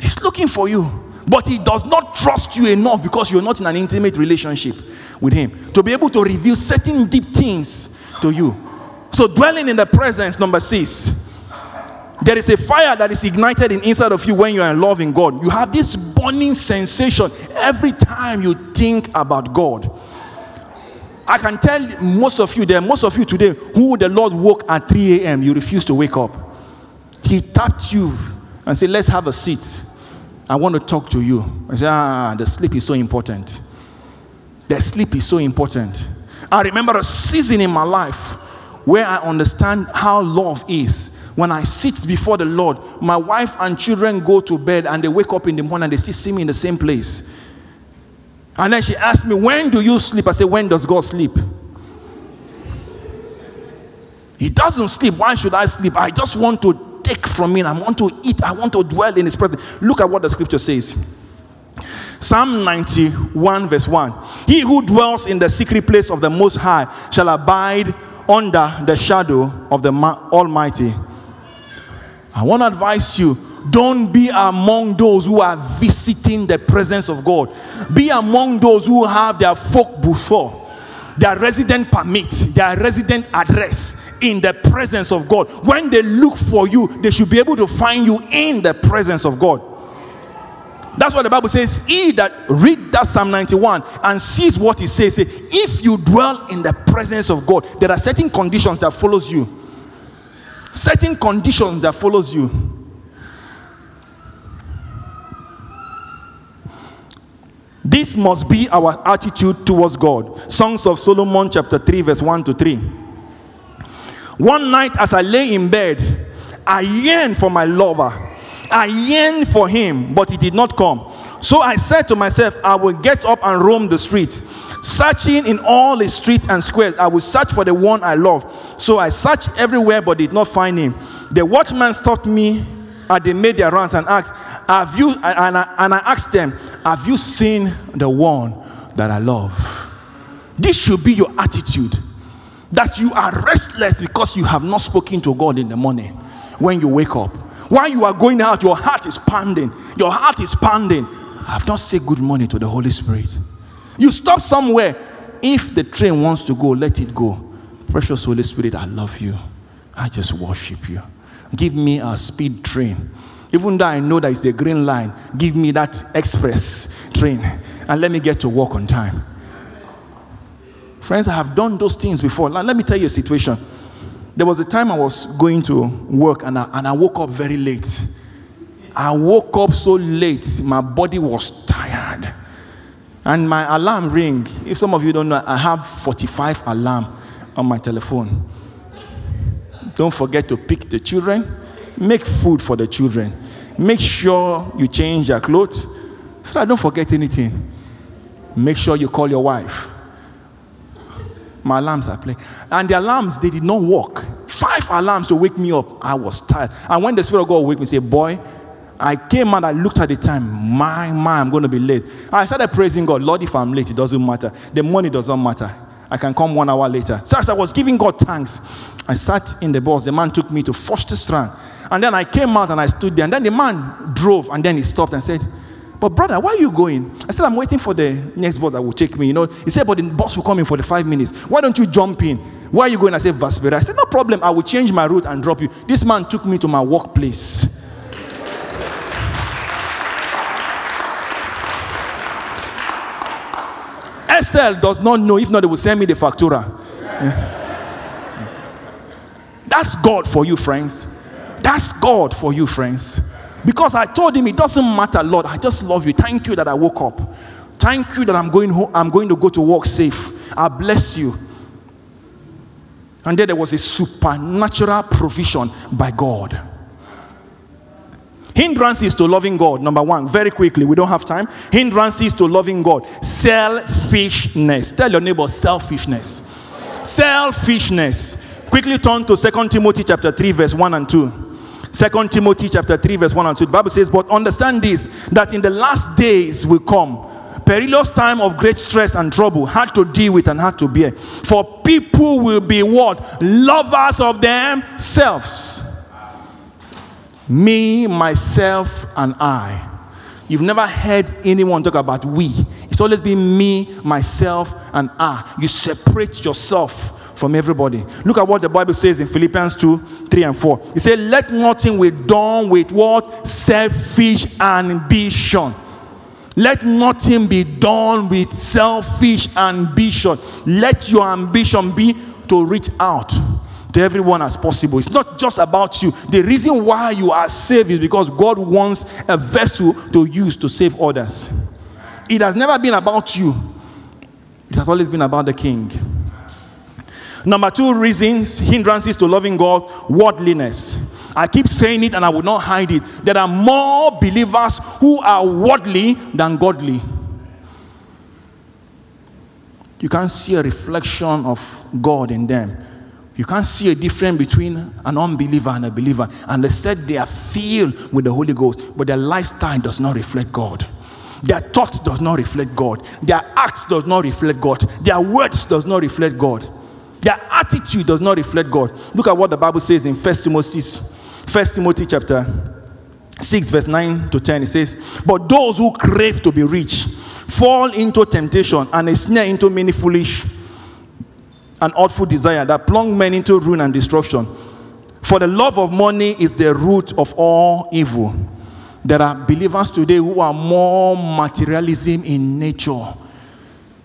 He's looking for you. But He does not trust you enough because you're not in an intimate relationship with Him to be able to reveal certain deep things to you. So, dwelling in the presence, number six, there is a fire that is ignited in inside of you when you are in love in God. You have this burning sensation every time you think about God. I can tell most of you there, most of you today, who the Lord woke at 3 a.m., you refuse to wake up. He tapped you and said, Let's have a seat. I want to talk to you. I say, Ah, the sleep is so important. The sleep is so important. I remember a season in my life where I understand how love is. When I sit before the Lord, my wife and children go to bed and they wake up in the morning and they still see me in the same place. And then she asked me, When do you sleep? I said, When does God sleep? He doesn't sleep. Why should I sleep? I just want to take from him. I want to eat. I want to dwell in his presence. Look at what the scripture says. Psalm 91, verse 1. He who dwells in the secret place of the Most High shall abide under the shadow of the Almighty. I want to advise you don't be among those who are visiting the presence of God. Be among those who have their folk before. their resident permit, their resident address in the presence of God. When they look for you, they should be able to find you in the presence of God. That's what the Bible says. He that read that Psalm 91 and sees what it says, say, if you dwell in the presence of God, there are certain conditions that follows you. Certain conditions that follows you. This must be our attitude towards God. Songs of Solomon, chapter 3, verse 1 to 3. One night, as I lay in bed, I yearned for my lover. I yearned for him, but he did not come. So I said to myself, I will get up and roam the streets. Searching in all the streets and squares, I will search for the one I love. So I searched everywhere, but did not find him. The watchman stopped me and they made their rounds and asked, Have you, and I, and I asked them, Have you seen the one that I love? This should be your attitude that you are restless because you have not spoken to God in the morning when you wake up. While you are going out, your heart is pounding. Your heart is pounding. I have not said good morning to the Holy Spirit. You stop somewhere. If the train wants to go, let it go. Precious Holy Spirit, I love you. I just worship you. Give me a speed train. Even though I know that it's the green line, give me that express train and let me get to work on time. Friends, I have done those things before. Now, let me tell you a situation. There was a time I was going to work and I, and I woke up very late. I woke up so late, my body was tired. And my alarm ring. If some of you don't know, I have 45 alarm on my telephone. Don't forget to pick the children. Make food for the children. Make sure you change their clothes so that I don't forget anything. Make sure you call your wife. My alarms are playing. And the alarms, they did not work. Five alarms to wake me up. I was tired. And when the Spirit of God wake me, say, Boy, I came out, I looked at the time. My, my, I'm going to be late. I started praising God. Lord, if I'm late, it doesn't matter. The money doesn't matter. I can come one hour later. So as I was giving God thanks, I sat in the bus. The man took me to Farsta Strand. And then I came out and I stood there. And then the man drove and then he stopped and said, But brother, why are you going? I said, I'm waiting for the next bus that will take me. You know, he said, But the bus will come in for the five minutes. Why don't you jump in? Why are you going? I said, Vaspera. I said, No problem. I will change my route and drop you. This man took me to my workplace. SL does not know. If not, they will send me the factura. Yeah. That's God for you, friends. That's God for you, friends. Because I told him it doesn't matter, Lord. I just love you. Thank you that I woke up. Thank you that I'm going home. I'm going to go to work safe. I bless you. And then there was a supernatural provision by God. Hindrances to loving God. Number one, very quickly, we don't have time. Hindrances to loving God. Selfishness. Tell your neighbor selfishness. Selfishness. Quickly turn to 2 Timothy chapter 3, verse 1 and 2. 2 Timothy chapter 3, verse 1 and 2. The Bible says, But understand this, that in the last days will come perilous time of great stress and trouble, hard to deal with and hard to bear. For people will be what? Lovers of themselves. Me, myself, and I. You've never heard anyone talk about we. It's always been me, myself, and I. You separate yourself from everybody. Look at what the Bible says in Philippians 2 3 and 4. It said, Let nothing be done with what? Selfish ambition. Let nothing be done with selfish ambition. Let your ambition be to reach out to everyone as possible. It's not just about you. The reason why you are saved is because God wants a vessel to use to save others. It has never been about you, it has always been about the king. Number two reasons, hindrances to loving God, worldliness. I keep saying it and I will not hide it. There are more believers who are worldly than godly. You can't see a reflection of God in them. You can't see a difference between an unbeliever and a believer. And they said they are filled with the Holy Ghost, but their lifestyle does not reflect God. Their thoughts does not reflect God. Their acts does not reflect God. Their words does not reflect God. Their attitude does not reflect God. Look at what the Bible says in 1 Timothy, 1 Timothy chapter 6, verse 9 to 10. It says, But those who crave to be rich fall into temptation and a snare into many foolish and awful desire that plunge men into ruin and destruction. For the love of money is the root of all evil. There are believers today who are more materialism in nature.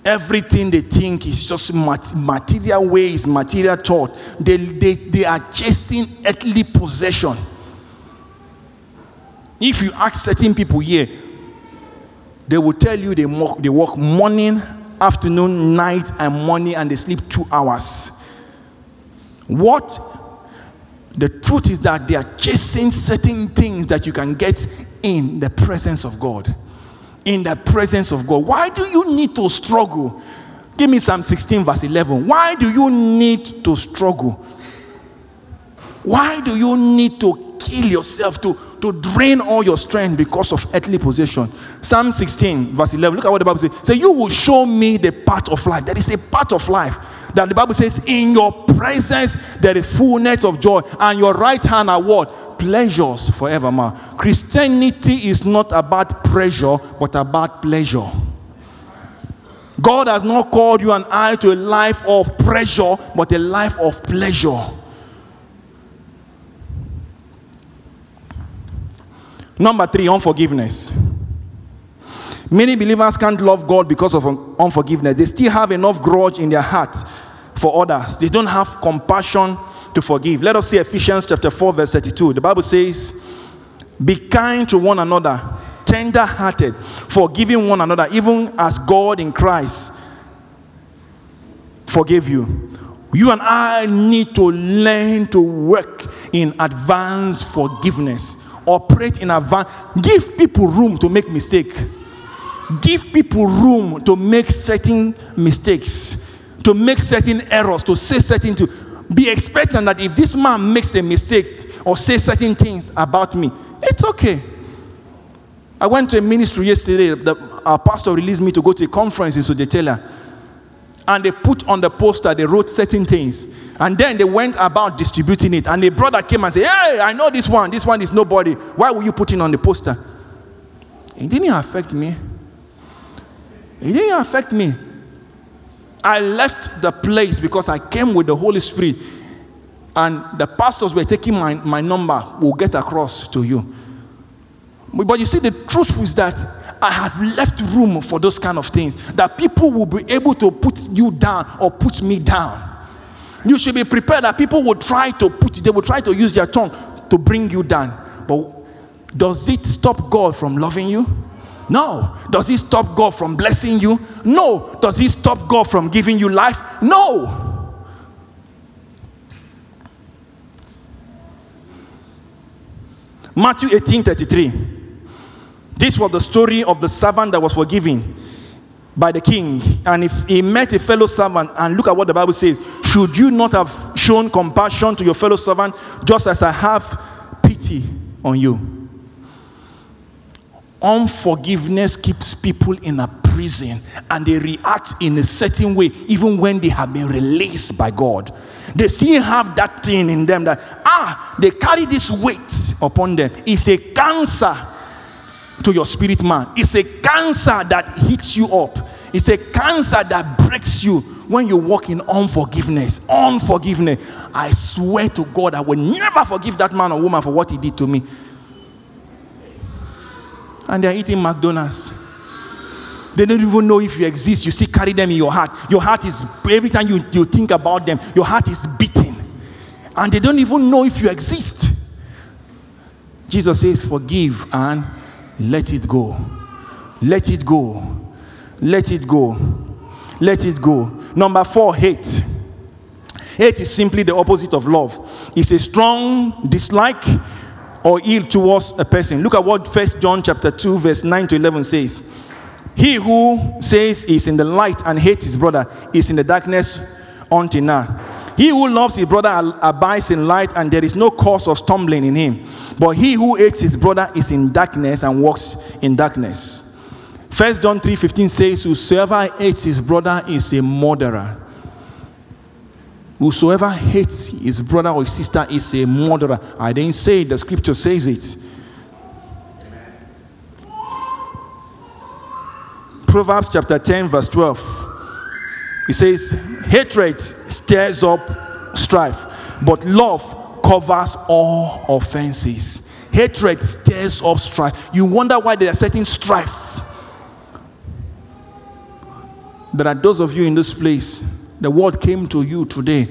Everything they think is just mat- material ways, material thought. They, they, they are chasing earthly possession. If you ask certain people here, they will tell you they, mo- they work morning, afternoon, night, and morning, and they sleep two hours. What? The truth is that they are chasing certain things that you can get in the presence of God. In the presence of God. Why do you need to struggle? Give me Psalm 16, verse 11. Why do you need to struggle? Why do you need to kill yourself, to, to drain all your strength because of earthly possession? Psalm 16, verse 11. Look at what the Bible says. Say, You will show me the path of life. That is a path of life that the Bible says, In your presence there is fullness of joy, and your right hand are what? Pleasures forevermore. Christianity is not about pressure, but about pleasure. God has not called you and I to a life of pressure, but a life of pleasure. Number three, unforgiveness. Many believers can't love God because of unforgiveness. They still have enough grudge in their heart for others. They don't have compassion to forgive. Let us see Ephesians chapter 4, verse 32. The Bible says, Be kind to one another, tender hearted, forgiving one another, even as God in Christ forgave you. You and I need to learn to work in advanced forgiveness. Operate in advance. Give people room to make mistake. Give people room to make certain mistakes, to make certain errors, to say certain to be expectant that if this man makes a mistake or say certain things about me, it's okay. I went to a ministry yesterday. The, our pastor released me to go to a conference in Södertälje. And they put on the poster, they wrote certain things. And then they went about distributing it. And a brother came and said, Hey, I know this one. This one is nobody. Why were you putting on the poster? It didn't affect me. It didn't affect me. I left the place because I came with the Holy Spirit. And the pastors were taking my, my number. We'll get across to you. But you see, the truth is that I have left room for those kind of things. That people will be able to put you down or put me down. You should be prepared that people will try to put they will try to use their tongue to bring you down. But does it stop God from loving you? No. Does it stop God from blessing you? No. Does it stop God from giving you life? No. Matthew 18 33. This was the story of the servant that was forgiven by the king. And if he met a fellow servant, and look at what the Bible says Should you not have shown compassion to your fellow servant, just as I have pity on you? Unforgiveness keeps people in a prison and they react in a certain way, even when they have been released by God. They still have that thing in them that, ah, they carry this weight upon them. It's a cancer to your spirit man. It's a cancer that hits you up. It's a cancer that breaks you when you walk in unforgiveness. Unforgiveness. I swear to God, I will never forgive that man or woman for what he did to me. And they're eating McDonald's. They don't even know if you exist. You still carry them in your heart. Your heart is, every time you, you think about them, your heart is beating. And they don't even know if you exist. Jesus says, Forgive and let it go. Let it go. Let it go. Let it go. Number four, hate. Hate is simply the opposite of love. It's a strong dislike or ill towards a person. Look at what First John chapter 2, verse 9 to 11 says. He who says is in the light and hates his brother is in the darkness until now. He who loves his brother abides in light, and there is no cause of stumbling in him. But he who hates his brother is in darkness and walks in darkness. First John 3:15 says, Whosoever hates his brother is a murderer. Whosoever hates his brother or his sister is a murderer. I didn't say it, the scripture says it. Proverbs chapter 10, verse 12. It says, hatred stirs up strife, but love covers all offenses. Hatred stirs up strife. You wonder why they are setting strife. There are those of you in this place, the word came to you today.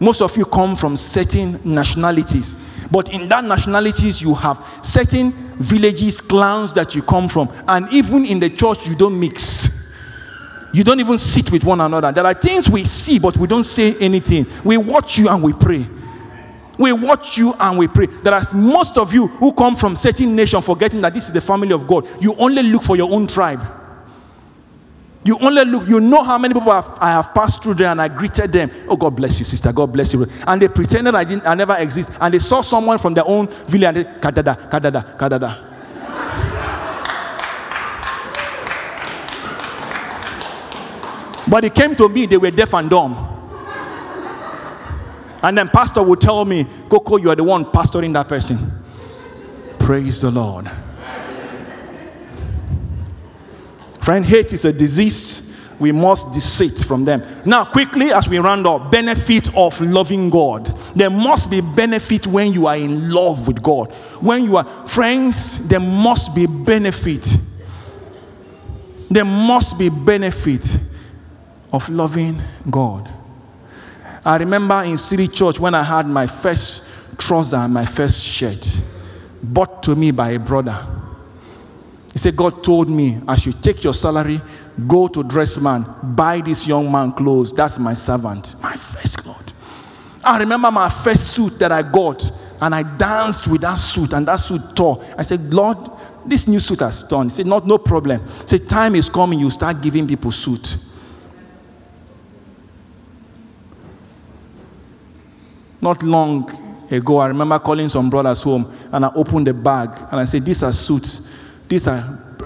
Most of you come from certain nationalities, but in that nationalities, you have certain villages, clans that you come from, and even in the church, you don't mix. You don't even sit with one another. There are things we see, but we don't say anything. We watch you and we pray. We watch you and we pray. There are most of you who come from certain nation, forgetting that this is the family of God. You only look for your own tribe. You only look, you know how many people have, I have passed through there and I greeted them. Oh, God bless you, sister. God bless you. And they pretended I didn't, I never exist. And they saw someone from their own village and they, kadada, kadada, kadada. But it came to me, they were deaf and dumb. And then pastor would tell me, Coco, you are the one pastoring that person. Praise the Lord. Friend, hate is a disease. We must desist from them. Now, quickly, as we round up, benefit of loving God. There must be benefit when you are in love with God. When you are friends, there must be benefit. There must be benefit of loving God. I remember in City Church when I had my first trouser and my first shirt bought to me by a brother. He said, God told me, I should take your salary, go to Dressman, buy this young man clothes. That's my servant. My first clothes. I remember my first suit that I got, and I danced with that suit, and that suit tore. I said, Lord, this new suit has torn. He said, Not, no problem. He said, Time is coming, you start giving people suit. Not long ago, I remember calling some brothers home and I opened the bag and I said, These are suits. These are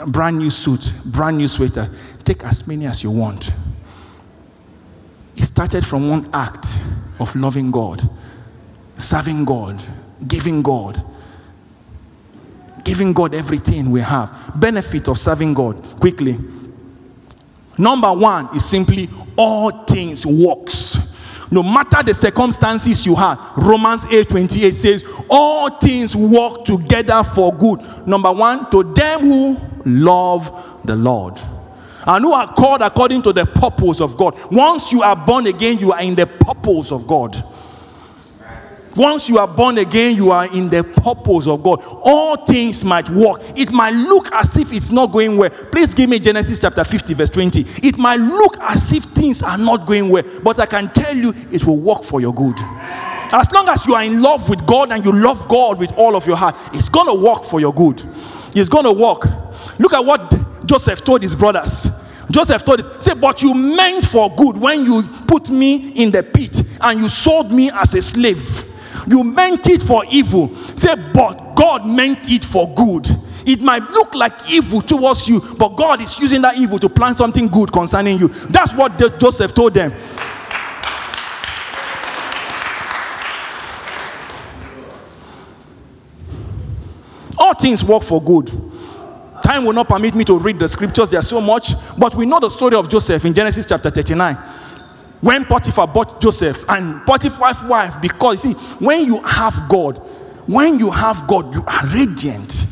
brand new suits, brand new sweater. Take as many as you want. It started from one act of loving God, serving God, giving God, giving God everything we have. Benefit of serving God. Quickly. Number one is simply all things works. No matter the circumstances you have, Romans 8 28 says, All things work together for good. Number one, to them who love the Lord and who are called according to the purpose of God. Once you are born again, you are in the purpose of God. Once you are born again, you are in the purpose of God. All things might work. It might look as if it's not going well. Please give me Genesis chapter 50, verse 20. It might look as if things are not going well, but I can tell you it will work for your good. As long as you are in love with God and you love God with all of your heart, it's going to work for your good. It's going to work. Look at what Joseph told his brothers. Joseph told it, say, but you meant for good when you put me in the pit and you sold me as a slave. You meant it for evil. Say, but God meant it for good. It might look like evil towards you, but God is using that evil to plan something good concerning you. That's what Jo- Joseph told them. All things work for good. Time will not permit me to read the scriptures, there's so much, but we know the story of Joseph in Genesis chapter 39 when Potiphar bought Joseph and Potiphar's wife, because see, when you have God, when you have God, you are radiant.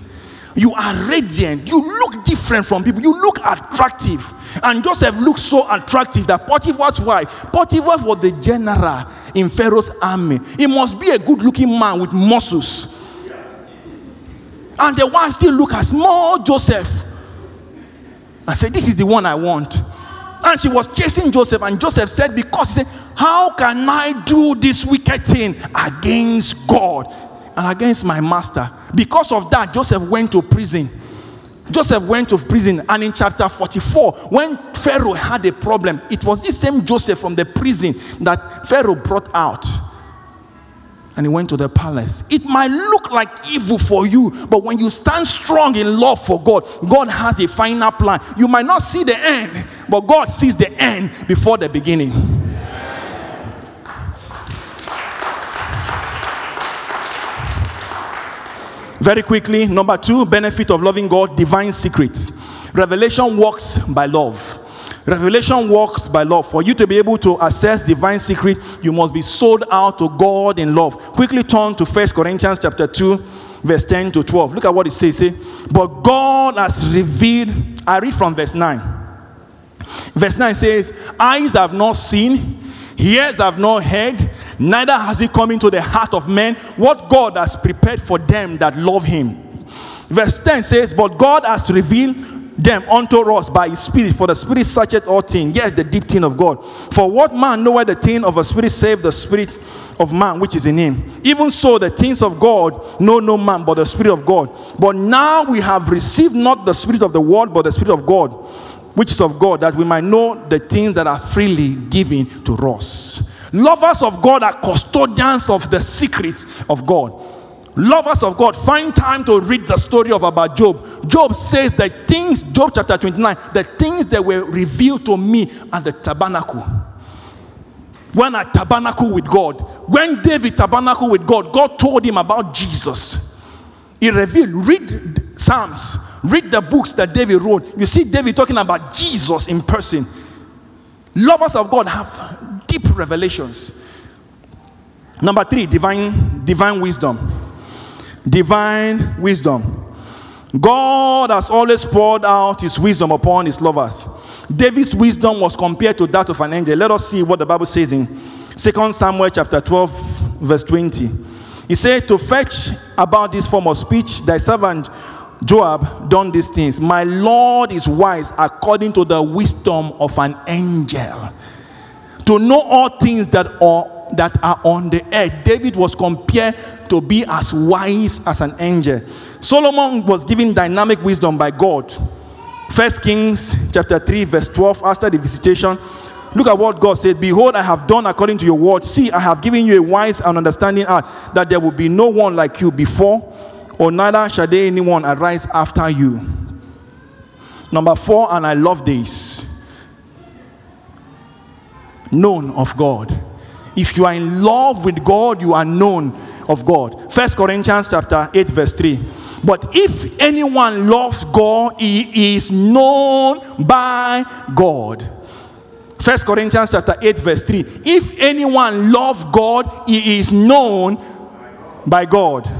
You are radiant. You look different from people. You look attractive. And Joseph looked so attractive that Potiphar's wife, Potiphar was the general in Pharaoh's army. He must be a good looking man with muscles. And the wife still look at small Joseph. I said, This is the one I want. And she was chasing Joseph, and Joseph said, Because he said, How can I do this wicked thing against God and against my master? Because of that, Joseph went to prison. Joseph went to prison, and in chapter 44, when Pharaoh had a problem, it was this same Joseph from the prison that Pharaoh brought out and he went to the palace. It might look like evil for you, but when you stand strong in love for God, God has a final plan. You might not see the end, but God sees the end before the beginning. Very quickly, number two, benefit of loving God, divine secrets. Revelation works by love. Revelation works by love. For you to be able to access divine secret, you must be sold out to God in love. Quickly turn to 1 Corinthians chapter 2, verse 10 to 12. Look at what it says. Say, but God has revealed. I read from verse 9. Verse 9 says, Eyes have not seen, ears have not heard, neither has it come into the heart of men what God has prepared for them that love him. Verse 10 says, But God has revealed them unto us by his spirit, for the spirit searcheth all things, yes, the deep thing of God. For what man knoweth the thing of a spirit save the spirit of man which is in him? Even so, the things of God know no man but the spirit of God. But now we have received not the spirit of the world, but the spirit of God which is of God, that we might know the things that are freely given to us. Lovers of God are custodians of the secrets of God. Lovers of God, find time to read the story of about Job. Job says the things, Job chapter 29, the things that were revealed to me at the tabernacle. When I tabernacle with God, when David tabernacle with God, God told him about Jesus. He revealed, read Psalms, read the books that David wrote. You see David talking about Jesus in person. Lovers of God have deep revelations. Number three, divine, divine wisdom. Divine wisdom. God has always poured out his wisdom upon his lovers. David's wisdom was compared to that of an angel. Let us see what the Bible says in 2 Samuel chapter 12, verse 20. He said, To fetch about this form of speech, thy servant Joab done these things. My Lord is wise according to the wisdom of an angel. To know all things that are that are on the earth. David was compared to be as wise as an angel. Solomon was given dynamic wisdom by God. First Kings chapter 3, verse 12, after the visitation. Look at what God said. Behold, I have done according to your word. See, I have given you a wise and understanding heart, that there will be no one like you before, or neither shall there anyone arise after you. Number four, and I love this. Known of God. If you are in love with God, you are known of God. First Corinthians chapter 8, verse 3. But if anyone loves God, he is known by God. First Corinthians chapter 8, verse 3. If anyone loves God, he is known by God.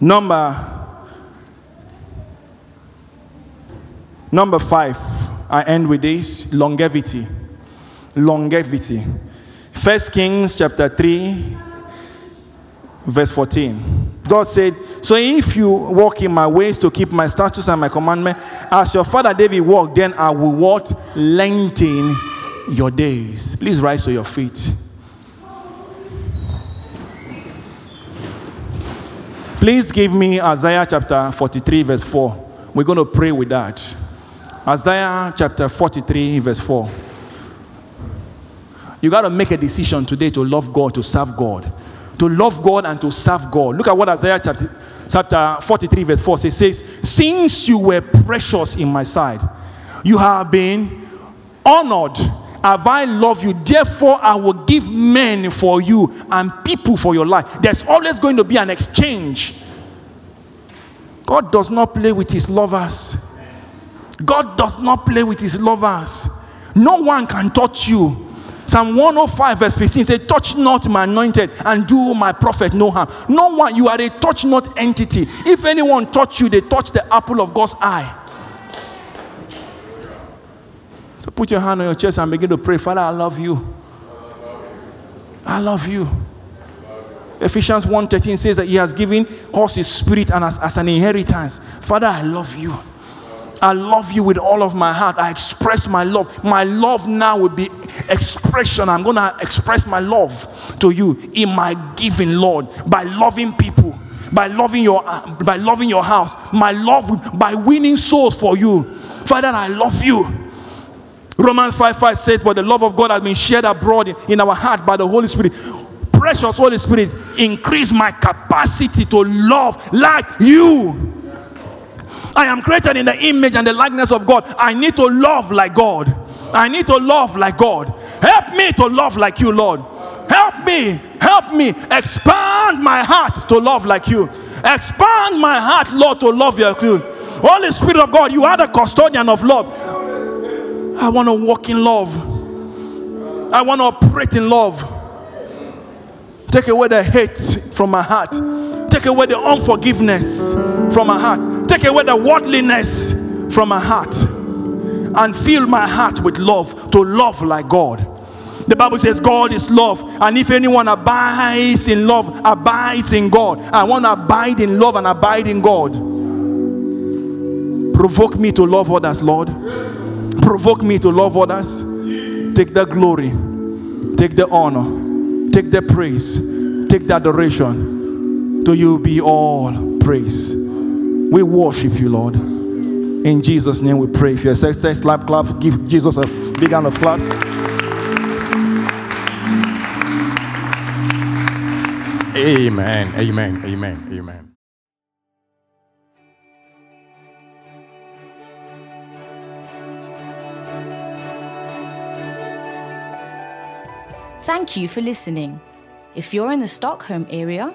Number Number five, I end with this longevity. Longevity. First Kings chapter 3, verse 14. God said, So if you walk in my ways to keep my statutes and my commandment, as your father David walked, then I will what? Lengthen your days. Please rise to your feet. Please give me Isaiah chapter 43, verse 4. We're going to pray with that. Isaiah chapter 43, verse 4. You got to make a decision today to love God, to serve God. To love God and to serve God. Look at what Isaiah chapter, chapter 43, verse 4 says. says, Since you were precious in my sight, you have been honored. Have I loved you? Therefore, I will give men for you and people for your life. There's always going to be an exchange. God does not play with his lovers. God does not play with his lovers. No one can touch you. Psalm 105, verse 15 says, Touch not my anointed and do my prophet no harm. No one, you are a touch not entity. If anyone touch you, they touch the apple of God's eye. So put your hand on your chest and begin to pray. Father, I love you. I love you. Ephesians 1:13 says that he has given us his spirit and as, as an inheritance. Father, I love you. I love you with all of my heart. I express my love. My love now will be expression. I'm going to express my love to you in my giving, Lord, by loving people, by loving your by loving your house, my love by winning souls for you. Father, I love you. Romans 5 5 says, But the love of God has been shared abroad in, in our heart by the Holy Spirit. Precious Holy Spirit, increase my capacity to love like you. I am created in the image and the likeness of God. I need to love like God. I need to love like God. Help me to love like you, Lord. Help me, help me expand my heart to love like you. Expand my heart, Lord, to love like you. Holy Spirit of God, you are the custodian of love. I want to walk in love. I want to operate in love. Take away the hate from my heart. Take away the unforgiveness from my heart. Take away the worldliness from my heart. And fill my heart with love to love like God. The Bible says God is love, and if anyone abides in love, abides in God. I want to abide in love and abide in God. Provoke me to love others, Lord. Provoke me to love others. Take the glory, take the honor, take the praise, take the adoration. To you be all praise. We worship you, Lord. In Jesus' name we pray. If you're a sex, sex, slap, clap, give Jesus a big hand of claps. Amen. Amen. Amen. Amen. Thank you for listening. If you're in the Stockholm area,